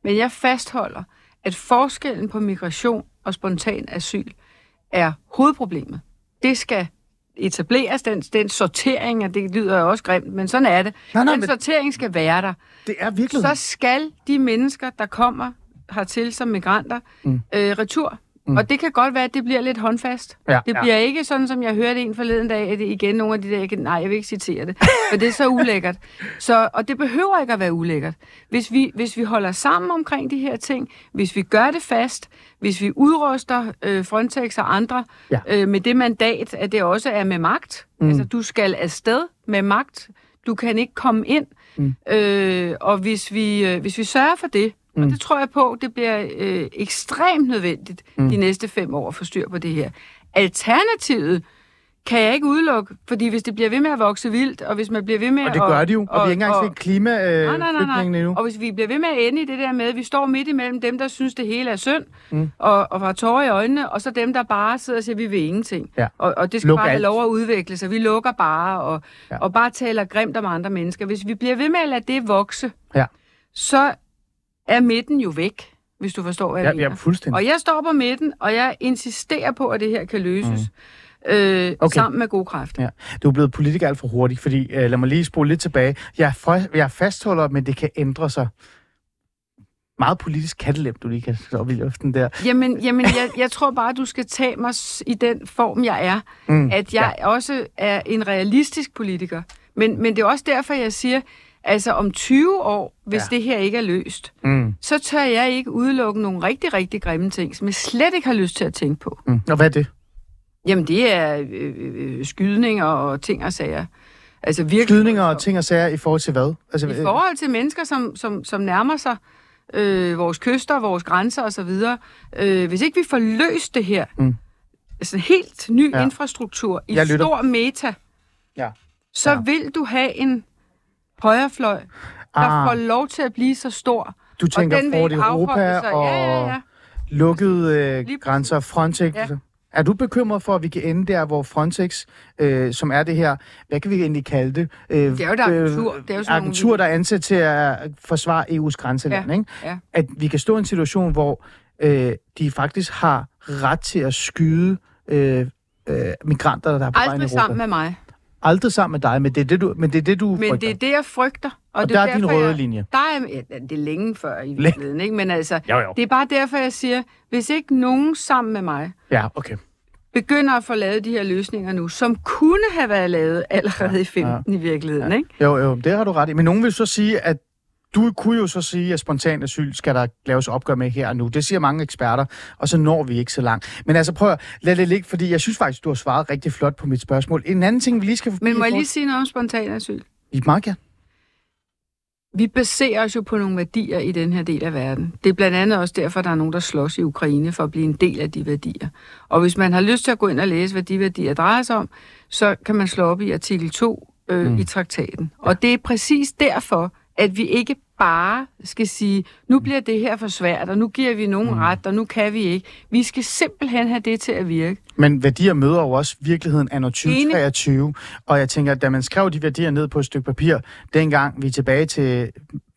men jeg fastholder, at forskellen på migration og spontan asyl er hovedproblemet. Det skal etableres, den, den sortering, og det lyder jo også grimt, men sådan er det. Nej, nej, den men- sortering skal være der. Det er virkeligheden. Så skal de mennesker, der kommer hertil som migranter, mm. øh, retur. Mm. Og det kan godt være, at det bliver lidt håndfast. Ja, det ja. bliver ikke sådan, som jeg hørte en forleden dag, at det igen nogle af de der, jeg kan- nej, jeg vil ikke citere det, for det er så ulækkert. Så, og det behøver ikke at være ulækkert. Hvis vi, hvis vi holder sammen omkring de her ting, hvis vi gør det fast, hvis vi udruster øh, Frontex og andre Ja. øh, med det mandat, at det også er med magt. Mm. Altså, du skal afsted med magt. Du kan ikke komme ind. Mm. Øh, og hvis vi, øh, hvis vi sørger for det, mm. og det tror jeg på, det bliver øh, ekstremt nødvendigt mm. de næste fem år at få styr på det her. Alternativet kan jeg ikke udelukke, fordi hvis det bliver ved med at vokse vildt, og hvis man bliver ved med Og det gør de jo, og, og vi har ikke engang set klima øh, endnu. Og hvis vi bliver ved med at ende i det der med, at vi står midt imellem dem, der synes, det hele er synd, mm. og, og har tårer i øjnene, og så dem, der bare sidder og siger, vi vil ingenting. Ja. Og, og det skal Luk bare have alt. lov at udvikle sig. Vi lukker bare, og, ja. og bare taler grimt om andre mennesker. Hvis vi bliver ved med at lade det vokse, Ja. så er midten jo væk, hvis du forstår, hvad jeg Ja, mener. ja, fuldstændig. Og jeg står på midten, og jeg insisterer på, at det her kan løses. Mm. Øh, Okay. sammen med gode kræfter. Ja. Du er blevet politiker alt for hurtigt, fordi, øh, lad mig lige spole lidt tilbage. Jeg, for, jeg fastholder, men det kan ændre sig. Meget politisk kattelem, du lige kan slå op i luften der. Jamen, jamen jeg, jeg tror bare, du skal tage mig i den form, jeg er. Mm, At jeg ja. også er en realistisk politiker. Men, men det er også derfor, jeg siger, altså om 20 år, hvis Ja. det her ikke er løst, Mm, så tør jeg ikke udelukke nogle rigtig, rigtig grimme ting, som jeg slet ikke har lyst til at tænke på. mm. Og hvad er det? Jamen, det er øh, øh, skydninger og ting og sager. Altså virkelig. Skydninger og ting og sager i forhold til hvad? Altså, I forhold til mennesker, som, som, som nærmer sig øh, vores kyster, vores grænser osv. Øh, hvis ikke vi får løst det her, Mm. altså helt ny Ja. infrastruktur i Jeg lytter. stor meta, Ja. så ja. vil du have en højrefløj, der Ah. ah. får lov til at blive så stor. Du tænker og den ikke Europa sig. og Ja, ja, ja. lukkede øh, Lige grænser, Frontex. Ja. Er du bekymret for, at vi kan ende der, hvor Frontex, øh, som er det her, hvad kan vi egentlig kalde det? Øh, Det er jo et agentur. Det er jo sådan nogle- agentur, der er ansat til at forsvare EU's grænseland, Ja, ikke? ja. At vi kan stå i en situation, hvor øh, de faktisk har ret til at skyde øh, øh, migranter, der er på vej ind i Aldrig Europa. sammen med mig. Aldrig sammen med dig, men det er det, du, men det er det, du Men frygter. det er det, jeg frygter. Og det der er din derfor, røde jeg, linje. Der er, ja, det er længe før i virkeligheden, ikke? Men altså, Jo, jo. det er bare derfor, jeg siger, hvis ikke nogen sammen med mig Ja, okay. begynder at få lavet de her løsninger nu, som kunne have været lavet allerede i 15 i virkeligheden, ikke? Jo, jo, det har du ret i. Men nogen vil så sige, at du kunne jo så sige, at spontan asyl skal der laves opgør med her og nu. Det siger mange eksperter, og så når vi ikke så langt. Men altså prøv at lade det ligge, fordi jeg synes faktisk, du har svaret rigtig flot på mit spørgsmål. En anden ting, vi lige skal... Men må jeg lige sige noget om spontan asyl? I meget gerne. Vi baserer os jo på nogle værdier i den her del af verden. Det er blandt andet også derfor, der er nogen, der slås i Ukraine for at blive en del af de værdier. Og hvis man har lyst til at gå ind og læse, hvad de værdier drejer sig om, så kan man slå op i artikel 2 øh, mm. i traktaten. Og det er præcis derfor, at vi ikke bare skal sige, nu bliver det her for svært, og nu giver vi nogen mm. ret, og nu kan vi ikke. Vi skal simpelthen have det til at virke. Men værdier møder jo også virkeligheden anno 2023, og jeg tænker, at da man skrev de værdier ned på et stykke papir, dengang vi er tilbage til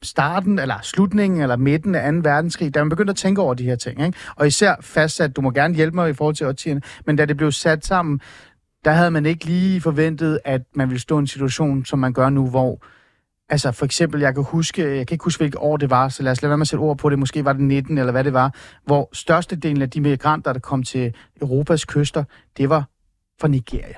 starten, eller slutningen, eller midten af 2. verdenskrig, da man begyndte at tænke over de her ting, ikke? og især fastsat, du må gerne hjælpe mig i forhold til årtierne, men da det blev sat sammen, der havde man ikke lige forventet, at man ville stå i en situation, som man gør nu, hvor Altså for eksempel, jeg kan huske, jeg kan ikke huske, hvilket år det var, så lad os lade være med at sætte ord på det, måske var det 19 eller hvad det var, hvor størstedelen af de migranter, der kom til Europas kyster, det var fra Nigeria.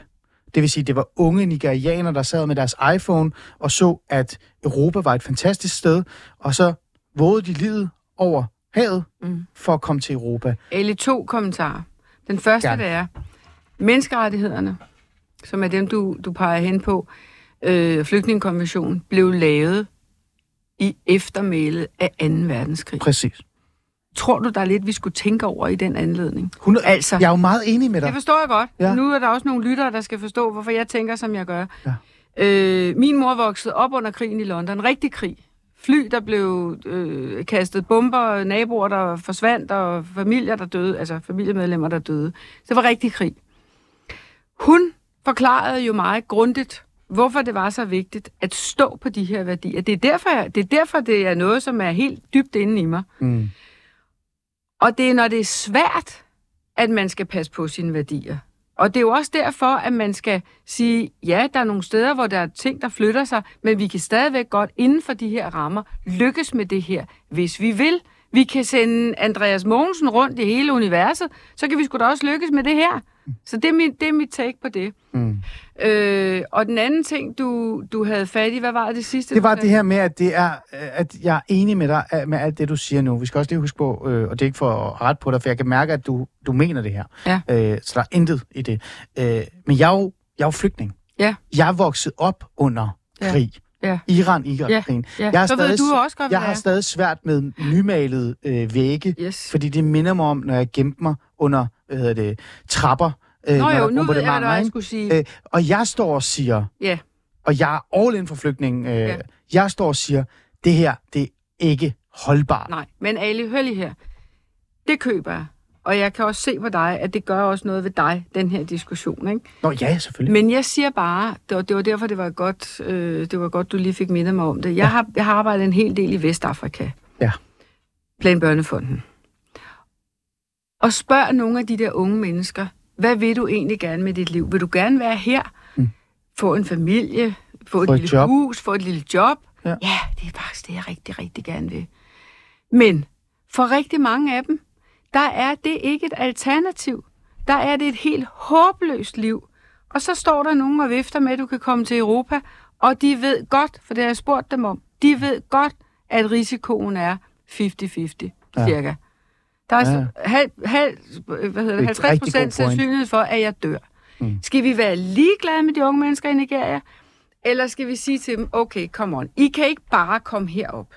Det vil sige, det var unge nigerianere, der sad med deres iPhone og så, at Europa var et fantastisk sted, og så vågede de livet over havet Mm. for at komme til Europa. Eller to kommentarer. Den første, Gerne. det er, menneskerettighederne, som er dem, du, du peger hen på, øh, flygtningekonventionen, blev lavet i eftermælet af 2. verdenskrig. Præcis. Tror du, der er lidt, vi skulle tænke over i den anledning? 100, Altså- jeg er jo meget enig med dig. Det forstår jeg godt. Ja. Nu er der også nogle lyttere, der skal forstå, hvorfor jeg tænker, som jeg gør. Ja. Øh, min mor voksede op under krigen i London. Rigtig krig. Fly, der blev øh, kastet bomber, naboer, der forsvandt, og familier, der døde, altså familiemedlemmer, der døde. Så det var rigtig krig. Hun forklarede jo meget grundigt, hvorfor det var så vigtigt at stå på de her værdier. Det er derfor, jeg, det er, derfor, det er noget, som er helt dybt inde i mig. Mm. Og det er, når det er svært, at man skal passe på sine værdier. Og det er jo også derfor, at man skal sige, ja, der er nogle steder, hvor der er ting, der flytter sig, men vi kan stadigvæk godt inden for de her rammer lykkes med det her, hvis vi vil. Vi kan sende Andreas Mogensen rundt i hele universet, så kan vi sgu da også lykkes med det her. Så det er mit, det er mit take på det. Mm. Øh, og den anden ting, du, du havde fat i, hvad var det sidste? Det var det her med, at, det er, at jeg er enig med dig med alt det, du siger nu. Vi skal også lige huske på, øh, og det er ikke for at rette på dig, for jeg kan mærke, at du, du mener det her. Ja. Øh, så der er intet i det. Øh, men jeg er, jo, jeg er jo flygtning. Ja. Jeg er vokset op under Ja. Ja. Iran-Irak-krigen. Ja, Jeg har så ved stadig- du også godt, Jeg har stadig svært med nymalede øh, vægge. Yes. fordi det minder mig om, når jeg gemte mig under hvad hedder det, trapper. Øh, Nå jo, nu ved jeg, hvad jeg skulle sige. Øh, og jeg står og siger, Ja. og jeg er all in for flygtningen. Øh, Ja. Jeg står og siger, det her, det er ikke holdbart. Nej, men Ali, hør lige her. Det køber jeg. Og jeg kan også se på dig, at det gør også noget ved dig, den her diskussion. Ikke? Nå ja, selvfølgelig. Men jeg siger bare, var, det var derfor, det var, godt, øh, det var godt, du lige fik mindet mig om det. Jeg, har, jeg har arbejdet en hel del i Vestafrika. Ja. Plan Børnefonden. Og spørg nogle af de der unge mennesker, hvad vil du egentlig gerne med dit liv? Vil du gerne være her? Mm. Få en familie? Få et, Få et lille job. hus? Få et lille job? Ja. ja, det er faktisk det, jeg rigtig, rigtig gerne vil. Men for rigtig mange af dem, der er det ikke et alternativ. Der er det et helt håbløst liv. Og så står der nogen og vifter med, at du kan komme til Europa, og de ved godt, for det har jeg spurgt dem om, de ved godt, at risikoen er 50-50, Ja. cirka. Der er Ja. halv, halv, hvad hedder Det er det, et 50 rigtig god procent sandsynlighed for, at jeg dør. Mm. Skal vi være ligeglade med de unge mennesker i Nigeria? Eller skal vi sige til dem, okay, come on, I kan ikke bare komme herop.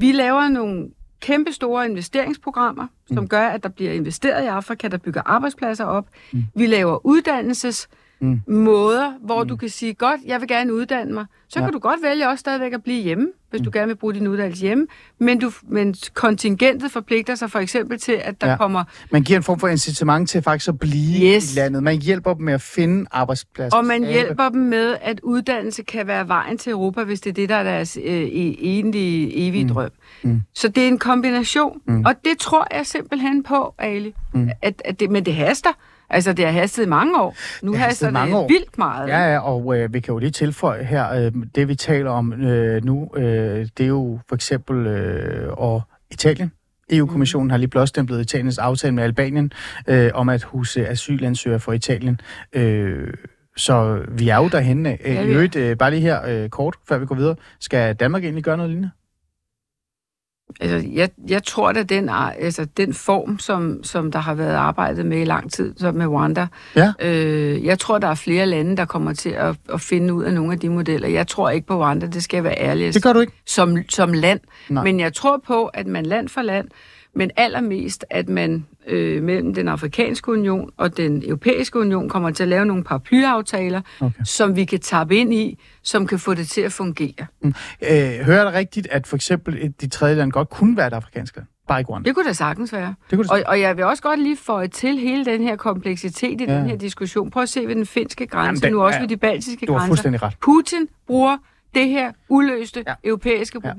Vi laver nogle kæmpe store investeringsprogrammer, som Mm. gør, at der bliver investeret i Afrika, der bygger arbejdspladser op. Mm. Vi laver uddannelses Mm. måder, hvor mm. du kan sige, godt, jeg vil gerne uddanne mig. Så Ja. kan du godt vælge også stadigvæk at blive hjemme, hvis mm. du gerne vil bruge din uddannelse hjemme. Men, du, men kontingentet forpligter sig for eksempel til, at der Ja. kommer... Man giver en form for incitament til faktisk at blive Yes. i landet. Man hjælper dem med at finde arbejdspladser. Og man skabe- hjælper dem med, at uddannelse kan være vejen til Europa, hvis det er det, der er deres øh, e- egentlige, evige Mm. drøm. Mm. Så det er en kombination. Mm. Og det tror jeg simpelthen på, Ali. Mm. At, at det, men det haster. Altså, det har hastet i mange år. Nu Det har haster i mange det år. vildt meget. Ja, ja, og øh, vi kan jo lige tilføje her, øh, det vi taler om øh, nu, øh, det er jo for eksempel øh, og Italien. EU-kommissionen har lige blåstemplet Italiens aftale med Albanien øh, om at huse asylansøgere for Italien. Øh, så vi er jo derhenne. Øh, Ja, I er. øvrigt, øh, bare lige her øh, kort, før vi går videre. Skal Danmark egentlig gøre noget lignende? Altså, jeg, jeg tror, at den, altså, den form, som, som der har været arbejdet med i lang tid, som med Rwanda, Ja. øh, jeg tror, der er flere lande, der kommer til at, at finde ud af nogle af de modeller. Jeg tror ikke på Rwanda, det skal jeg være ærlig Det gør du ikke. som, som land. Nej. Men jeg tror på, at man land for land, men allermest, at man øh, mellem den afrikanske union og den europæiske union kommer til at lave nogle paraplyaftaler, Okay. som vi kan tappe ind i, som kan få det til at fungere. Øh, hører dig rigtigt, at for eksempel et- de tredje land godt kunne være et afrikansk land? Bare ikke Rwanda. Det kunne da sagtens være. Det kunne det Og, og jeg vil også godt lige få til hele den her kompleksitet i Ja. ja. den her diskussion. Prøv at se ved den finske grænse, Jamen, den nu også er- ved de baltiske Du har grænser. fuldstændig ret. Putin bruger det her uløste Ja. ja. europæiske Ja.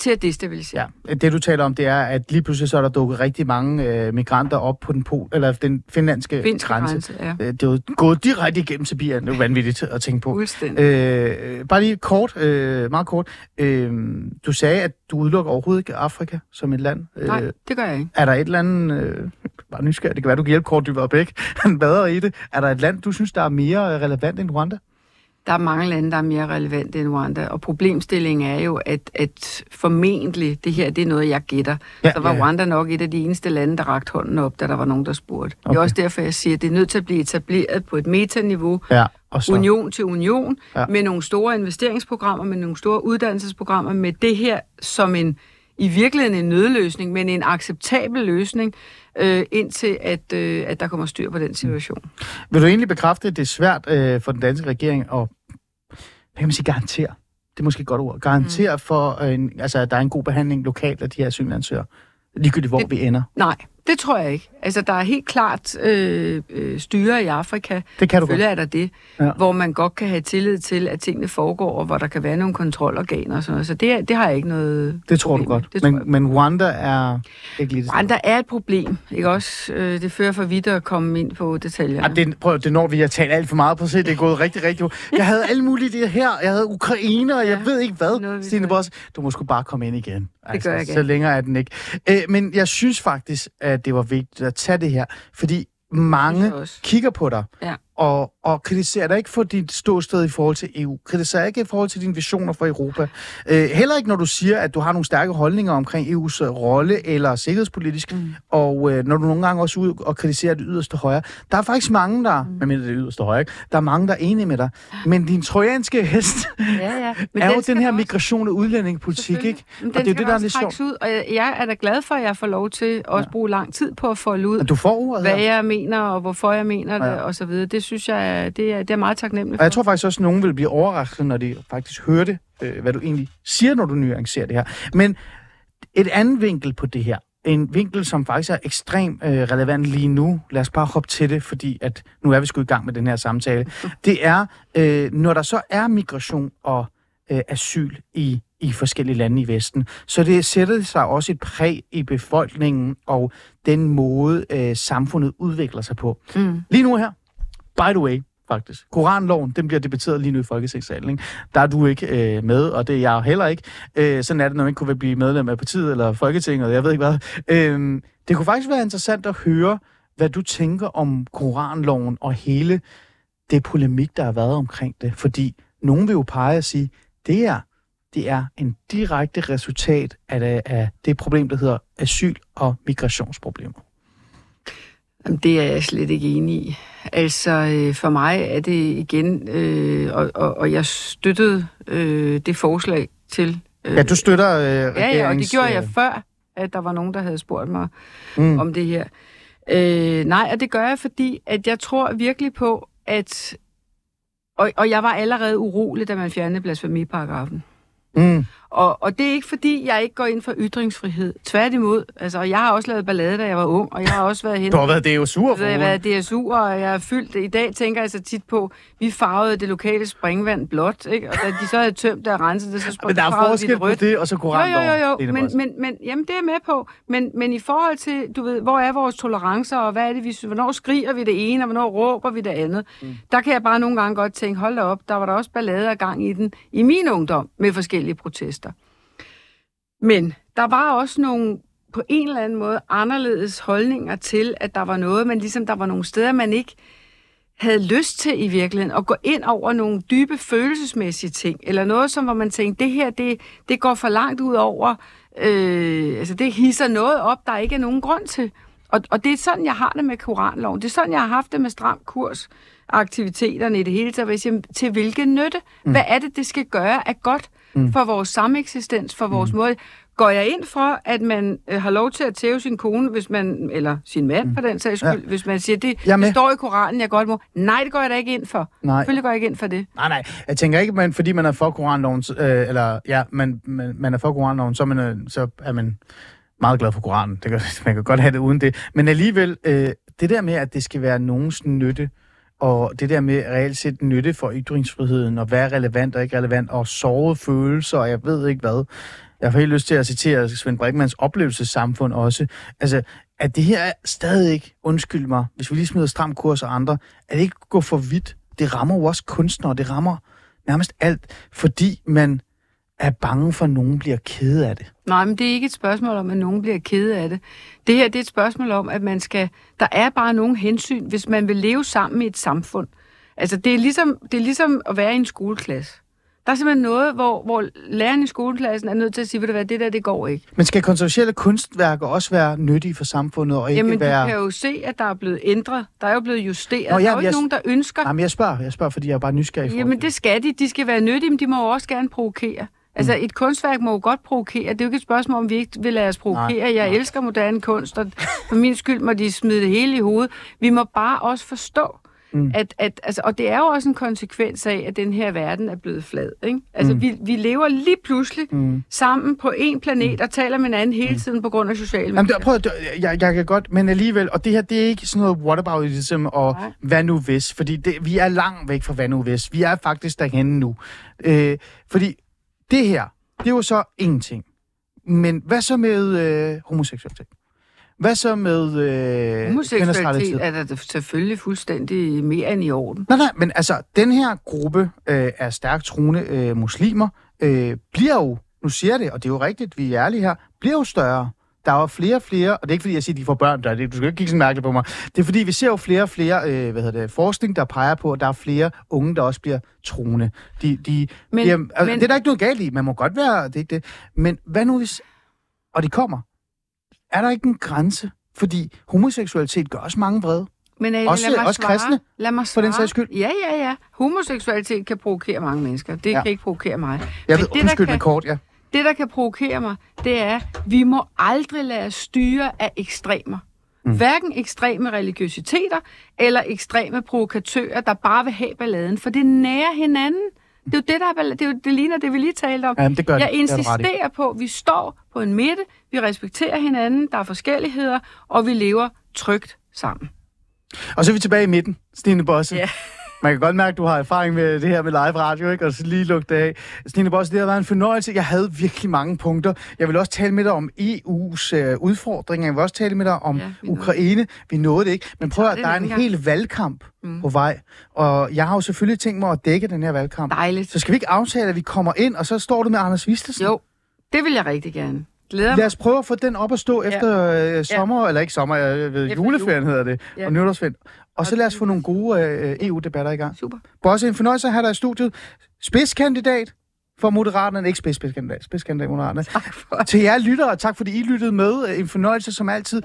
Til at destabilisere. Ja, det du taler om, det er, at lige pludselig så er der dukket rigtig mange øh, migranter op på den, pol, eller den finlandske Finske grænse. grænse, ja. Øh, Det er jo gået direkte igennem Sibirien. Det er jo vanvittigt at tænke på. Øh, bare lige kort, øh, meget kort. Øh, du sagde, at du udelukker overhovedet ikke Afrika som et land. Øh, Nej, det gør jeg ikke. Er der et eller andet, øh, bare nysgerrig, det kan være, du kan hjælpe Kort Dybere Bæk, han bader i det. Er der et land, du synes, der er mere relevant end Rwanda? Der er mange lande, der er mere relevante end Rwanda, og problemstillingen er jo, at, at formentlig, det her det er noget, jeg gætter, Ja, ja, så var ja. Rwanda nok et af de eneste lande, der rakte hånden op, da der var nogen, der spurgte. Okay. Det er også derfor, jeg siger, at det er nødt til at blive etableret på et metaniveau, Ja, og så... union til union, Ja. ja. med nogle store investeringsprogrammer, med nogle store uddannelsesprogrammer, med det her som en i virkeligheden en nødløsning, men en acceptabel løsning, øh, indtil at, øh, at der kommer styr på den situation. Vil du egentlig bekræfte, at det er svært øh, for den danske regering at, hvad kan man sige, garantere? Det er måske et godt ord. Garantere mm. for, øh, en, altså, at der er en god behandling lokalt af de her asylansøgere. Ligegyldigt, hvor. Det- vi ender. Nej, det tror jeg ikke. Altså, der er helt klart øh, øh, styre i Afrika, Det kan du godt. selvfølgelig er der det, Ja. hvor man godt kan have tillid til, at tingene foregår, og hvor der kan være nogle kontrolorganer og sådan noget. Så det, det har jeg ikke noget Det tror du problem med. godt. Det Men, jeg. men Rwanda er ikke lige det. Rwanda er et problem, ikke også? Øh, det fører for vidt at komme ind på detaljerne. Ja, det, prøv, det når vi har talt alt for meget på se. Det er gået rigtig, rigtig Jeg havde alle mulige det her. Jeg havde Ukraine, og jeg Ja, ved ikke hvad. noget, Stine. Boss, du må sgu bare komme ind igen. Altså, gør jeg Så gerne. længere er den ikke. Øh, men jeg synes faktisk, at det var vigtigt at tage det her, fordi mange kigger på dig Ja. Og, og kritiserer dig ikke for dit ståsted i forhold til EU. Kritiserer ikke i forhold til dine visioner for Europa. Øh, heller ikke, når du siger, at du har nogle stærke holdninger omkring EU's øh, rolle eller sikkerhedspolitisk. Mm. Og øh, når du nogle gange også ud og kritiserer det yderste højre. Der er faktisk mange, der, mm. medmindre det er yderste højre, ikke? der er mange, der er enige med dig. Men din trojanske hest Ja, ja. Men er jo den her også- migration og udlændingepolitik, ikke? Men Og det er det, der er lidt sjovt. ud, og jeg, er da glad for, at jeg får lov til at også bruge lang tid på at folde ud, du får ordet hvad jeg mener, og hvorfor jeg mener det, Ja. og så videre. Det synes jeg, det er, det er meget taknemmeligt Og jeg tror faktisk også, at nogen vil blive overrasket, når de faktisk hører det, øh, hvad du egentlig siger, når du nuancerer det her. Men et andet vinkel på det her, en vinkel, som faktisk er ekstremt øh, relevant lige nu, lad os bare hoppe til det, fordi at nu er vi sgu i gang med den her samtale, det er, øh, når der så er migration og øh, asyl i, i forskellige lande i Vesten, så det sætter sig også et præg i befolkningen og den måde, øh, samfundet udvikler sig på. Mm. Lige nu her, by the way, faktisk. Koranloven, den bliver debatteret lige nu i Folketingssalen. Ikke? Der er du ikke øh, med, og det er jeg heller ikke. Øh, sådan er det, når man ikke kunne blive medlem af partiet eller Folketinget, jeg ved ikke hvad. Øh, det kunne faktisk være interessant at høre, hvad du tænker om Koranloven og hele det polemik, der har været omkring det. Fordi nogen vil jo pege og sige, det er, det er en direkte resultat af det, af det problem, der hedder asyl- og migrationsproblemer. Jamen, det er jeg slet ikke enig i. Altså, øh, for mig er det igen, øh, og, og, og jeg støttede øh, det forslag til... Øh, Ja, du støtter øh, ja, ja, og det regerings, gjorde jeg øh, før, at der var nogen, der havde spurgt mig mm. om det her. Øh, nej, og det gør jeg, fordi at jeg tror virkelig på, at... Og, og jeg var allerede urolig, da man fjernede blasfemiparagrafen. Mm. Og, og det er ikke fordi, jeg ikke går ind for ytringsfrihed. Tværtimod. Altså, jeg har også lavet ballade, da jeg var ung, og jeg har også været hen. Du har været det jo sur Altså, jeg har været DSU, og jeg har fyldt. I dag tænker jeg så tit på, vi farvede det lokale springvand blåt, ikke? Og da de så havde tømt det og renset det, så sprang Men der er forskel på det, og så Jo, koranloven. jo, jo, jo. Line Men, men, men jamen, det er med på. Men, men i forhold til, du ved, hvor er vores tolerancer, og hvad er det, vi, synes- hvornår skriger vi det ene, og hvornår råber vi det andet, mm. der kan jeg bare nogle gange godt tænke, hold da op, der var der også ballade af gang i den i min ungdom med forskellige protester. Men der var også nogle på en eller anden måde anderledes holdninger til, at der var noget, men ligesom der var nogle steder, man ikke havde lyst til i virkeligheden, at gå ind over nogle dybe følelsesmæssige ting, eller noget, som hvor man tænkte, det her, det, det går for langt ud over, øh, altså det hisser noget op, der ikke er nogen grund til. Og, og det er sådan, jeg har det med koranloven. Det er sådan, jeg har haft det med stram kurs aktiviteterne i det hele taget. hvor jeg siger, Til hvilken nytte? Mm. Hvad er det, det skal gøre af godt mm. for vores sameksistens, for vores mm. måde? Går jeg ind for, at man øh, har lov til at tæve sin kone, hvis man, eller sin mand mm. på den sags skyld, ja. hvis man siger, det, det står i Koranen, jeg godt må. Nej, det går jeg da ikke ind for. Nej. Selvfølgelig går jeg ikke ind for det. Nej, nej. Jeg tænker ikke, man, fordi man er for koranloven, øh, eller ja, man, man, man er for koranloven, så man, øh, så er man meget glad for koranen. Det kan, man kan godt have det uden det. Men alligevel, øh, det der med, at det skal være nogens nytte, og det der med reelt set nytte for ytringsfriheden, og hvad er relevant og ikke relevant, og sårede følelser, og jeg ved ikke hvad. Jeg får helt lyst til at citere Svend Brinkmans oplevelsessamfund også. Altså, at det her er stadig ikke, undskyld mig, hvis vi lige smider stram kurs og andre, at det ikke går for vidt. Det rammer jo også kunstnere, det rammer nærmest alt, fordi man er bange for, at nogen bliver kede af det. Nej, men det er ikke et spørgsmål om, at nogen bliver kede af det. Det her det er et spørgsmål om, at man skal... Der er bare nogle hensyn, hvis man vil leve sammen i et samfund. Altså, det er ligesom, det er ligesom at være i en skoleklasse. Der er simpelthen noget, hvor, hvor læreren i skoleklassen er nødt til at sige, ved du hvad, det der, det går ikke. Men skal kontroversielle kunstværker også være nyttige for samfundet, og ikke Jamen, være... du kan jo se, at der er blevet ændret. Der er jo blevet justeret. Nå, ja, der er jo ikke jeg- nogen, der ønsker... Nej, men jeg spørger, jeg spørger, fordi jeg er bare nysgerrig. Jamen, til det skal de. De skal være nyttige, men de må jo også gerne provokere. Altså, Mm. et kunstværk må jo godt provokere. Det er jo ikke et spørgsmål, om vi ikke vil lade os provokere. Nej, Jeg nej. elsker moderne kunst, og for min skyld må de smide det hele i hovedet. Vi må bare også forstå, mm. at, at altså, og det er jo også en konsekvens af, at den her verden er blevet flad. Ikke? Altså, mm. vi, vi lever lige pludselig mm. sammen på en planet og taler med hinanden hele tiden på grund af sociale Jamen, medier. det, prøv, at- det- jeg, jeg kan godt, men alligevel, og det her, det er ikke sådan noget whataboutism og Nej. hvad nu hvis, fordi det, vi er langt væk fra hvad nu hvis. Vi er faktisk derhenne nu. Øh, fordi det her, det er jo så en ting. Men hvad så med øh, homoseksualitet? Hvad så med øh, Homoseksualitet er da selvfølgelig fuldstændig mere end i orden. Nej, nej, men altså, den her gruppe øh, af stærkt troende øh, muslimer øh, bliver jo, nu siger jeg det, og det er jo rigtigt, vi er ærlige her, bliver jo større. Der er jo flere og flere, og det er ikke fordi, jeg siger, at de får børn, der, det, du skal ikke kigge så mærkeligt på mig. Det er fordi, vi ser jo flere og flere øh, hvad hedder det, forskning, der peger på, at der er flere unge, der også bliver troende. De, de, Men- men, bliver, altså, men- det er der ikke noget galt i, man må godt være, det er ikke det. Men hvad nu hvis, og de kommer, er der ikke en grænse? Fordi homoseksualitet gør også mange vrede. Men Ali, Også- lad mig også svare. kristne, lad mig for den svare. sags skyld. Ja, ja, ja. Homoseksualitet kan provokere mange mennesker. Det Ja. kan ikke provokere mig. Jeg Men ved, det, undskyld, kan- men kort, ja. Det, der kan provokere mig, det er, vi må aldrig lade os styre af ekstremer. Mm. Hverken ekstreme religiøsiteter eller ekstreme provokatører, der bare vil have balladen, for det nærer hinanden. Det er jo det, der er ballade. Det, er jo, det ligner det, vi lige talte om. Jamen, det gør Jeg det. Det insisterer på, at vi står på en midte, vi respekterer hinanden, der er forskelligheder, og vi lever trygt sammen. Og så er vi tilbage i midten, Stine Bosse. Ja. Man kan godt mærke, at du har erfaring med det her med live radio, ikke? Og så lige lukke det af. Stine Bosse, det har været en fornøjelse. Jeg havde virkelig mange punkter. Jeg vil også tale med dig om EU's øh, udfordringer. Jeg vil også tale med dig om Ja, vi nåede Ukraine. Vi nåede det ikke. Men prøv at der er en anden hel valgkamp mm. på vej. Og jeg har jo selvfølgelig tænkt mig at dække den her valgkamp. Dejligt. Så skal vi ikke aftale, at vi kommer ind, og så står du med Anders Vistesen? Jo, det vil jeg rigtig gerne. Glæder. Lad os prøve at få den op at stå Ja. efter øh, sommer, eller ikke sommer, jeg ved, Efter juleferien hedder det, Ja. og nytårsferien. Og så lad os få nogle gode øh, EU-debatter i gang. Super. Bosse, en fornøjelse at have dig i studiet. Spidskandidat for Moderaterne, ikke spidskandidat, spidskandidat Moderaterne. Tak for Til jer lyttere, tak fordi I lyttede med. En fornøjelse som altid.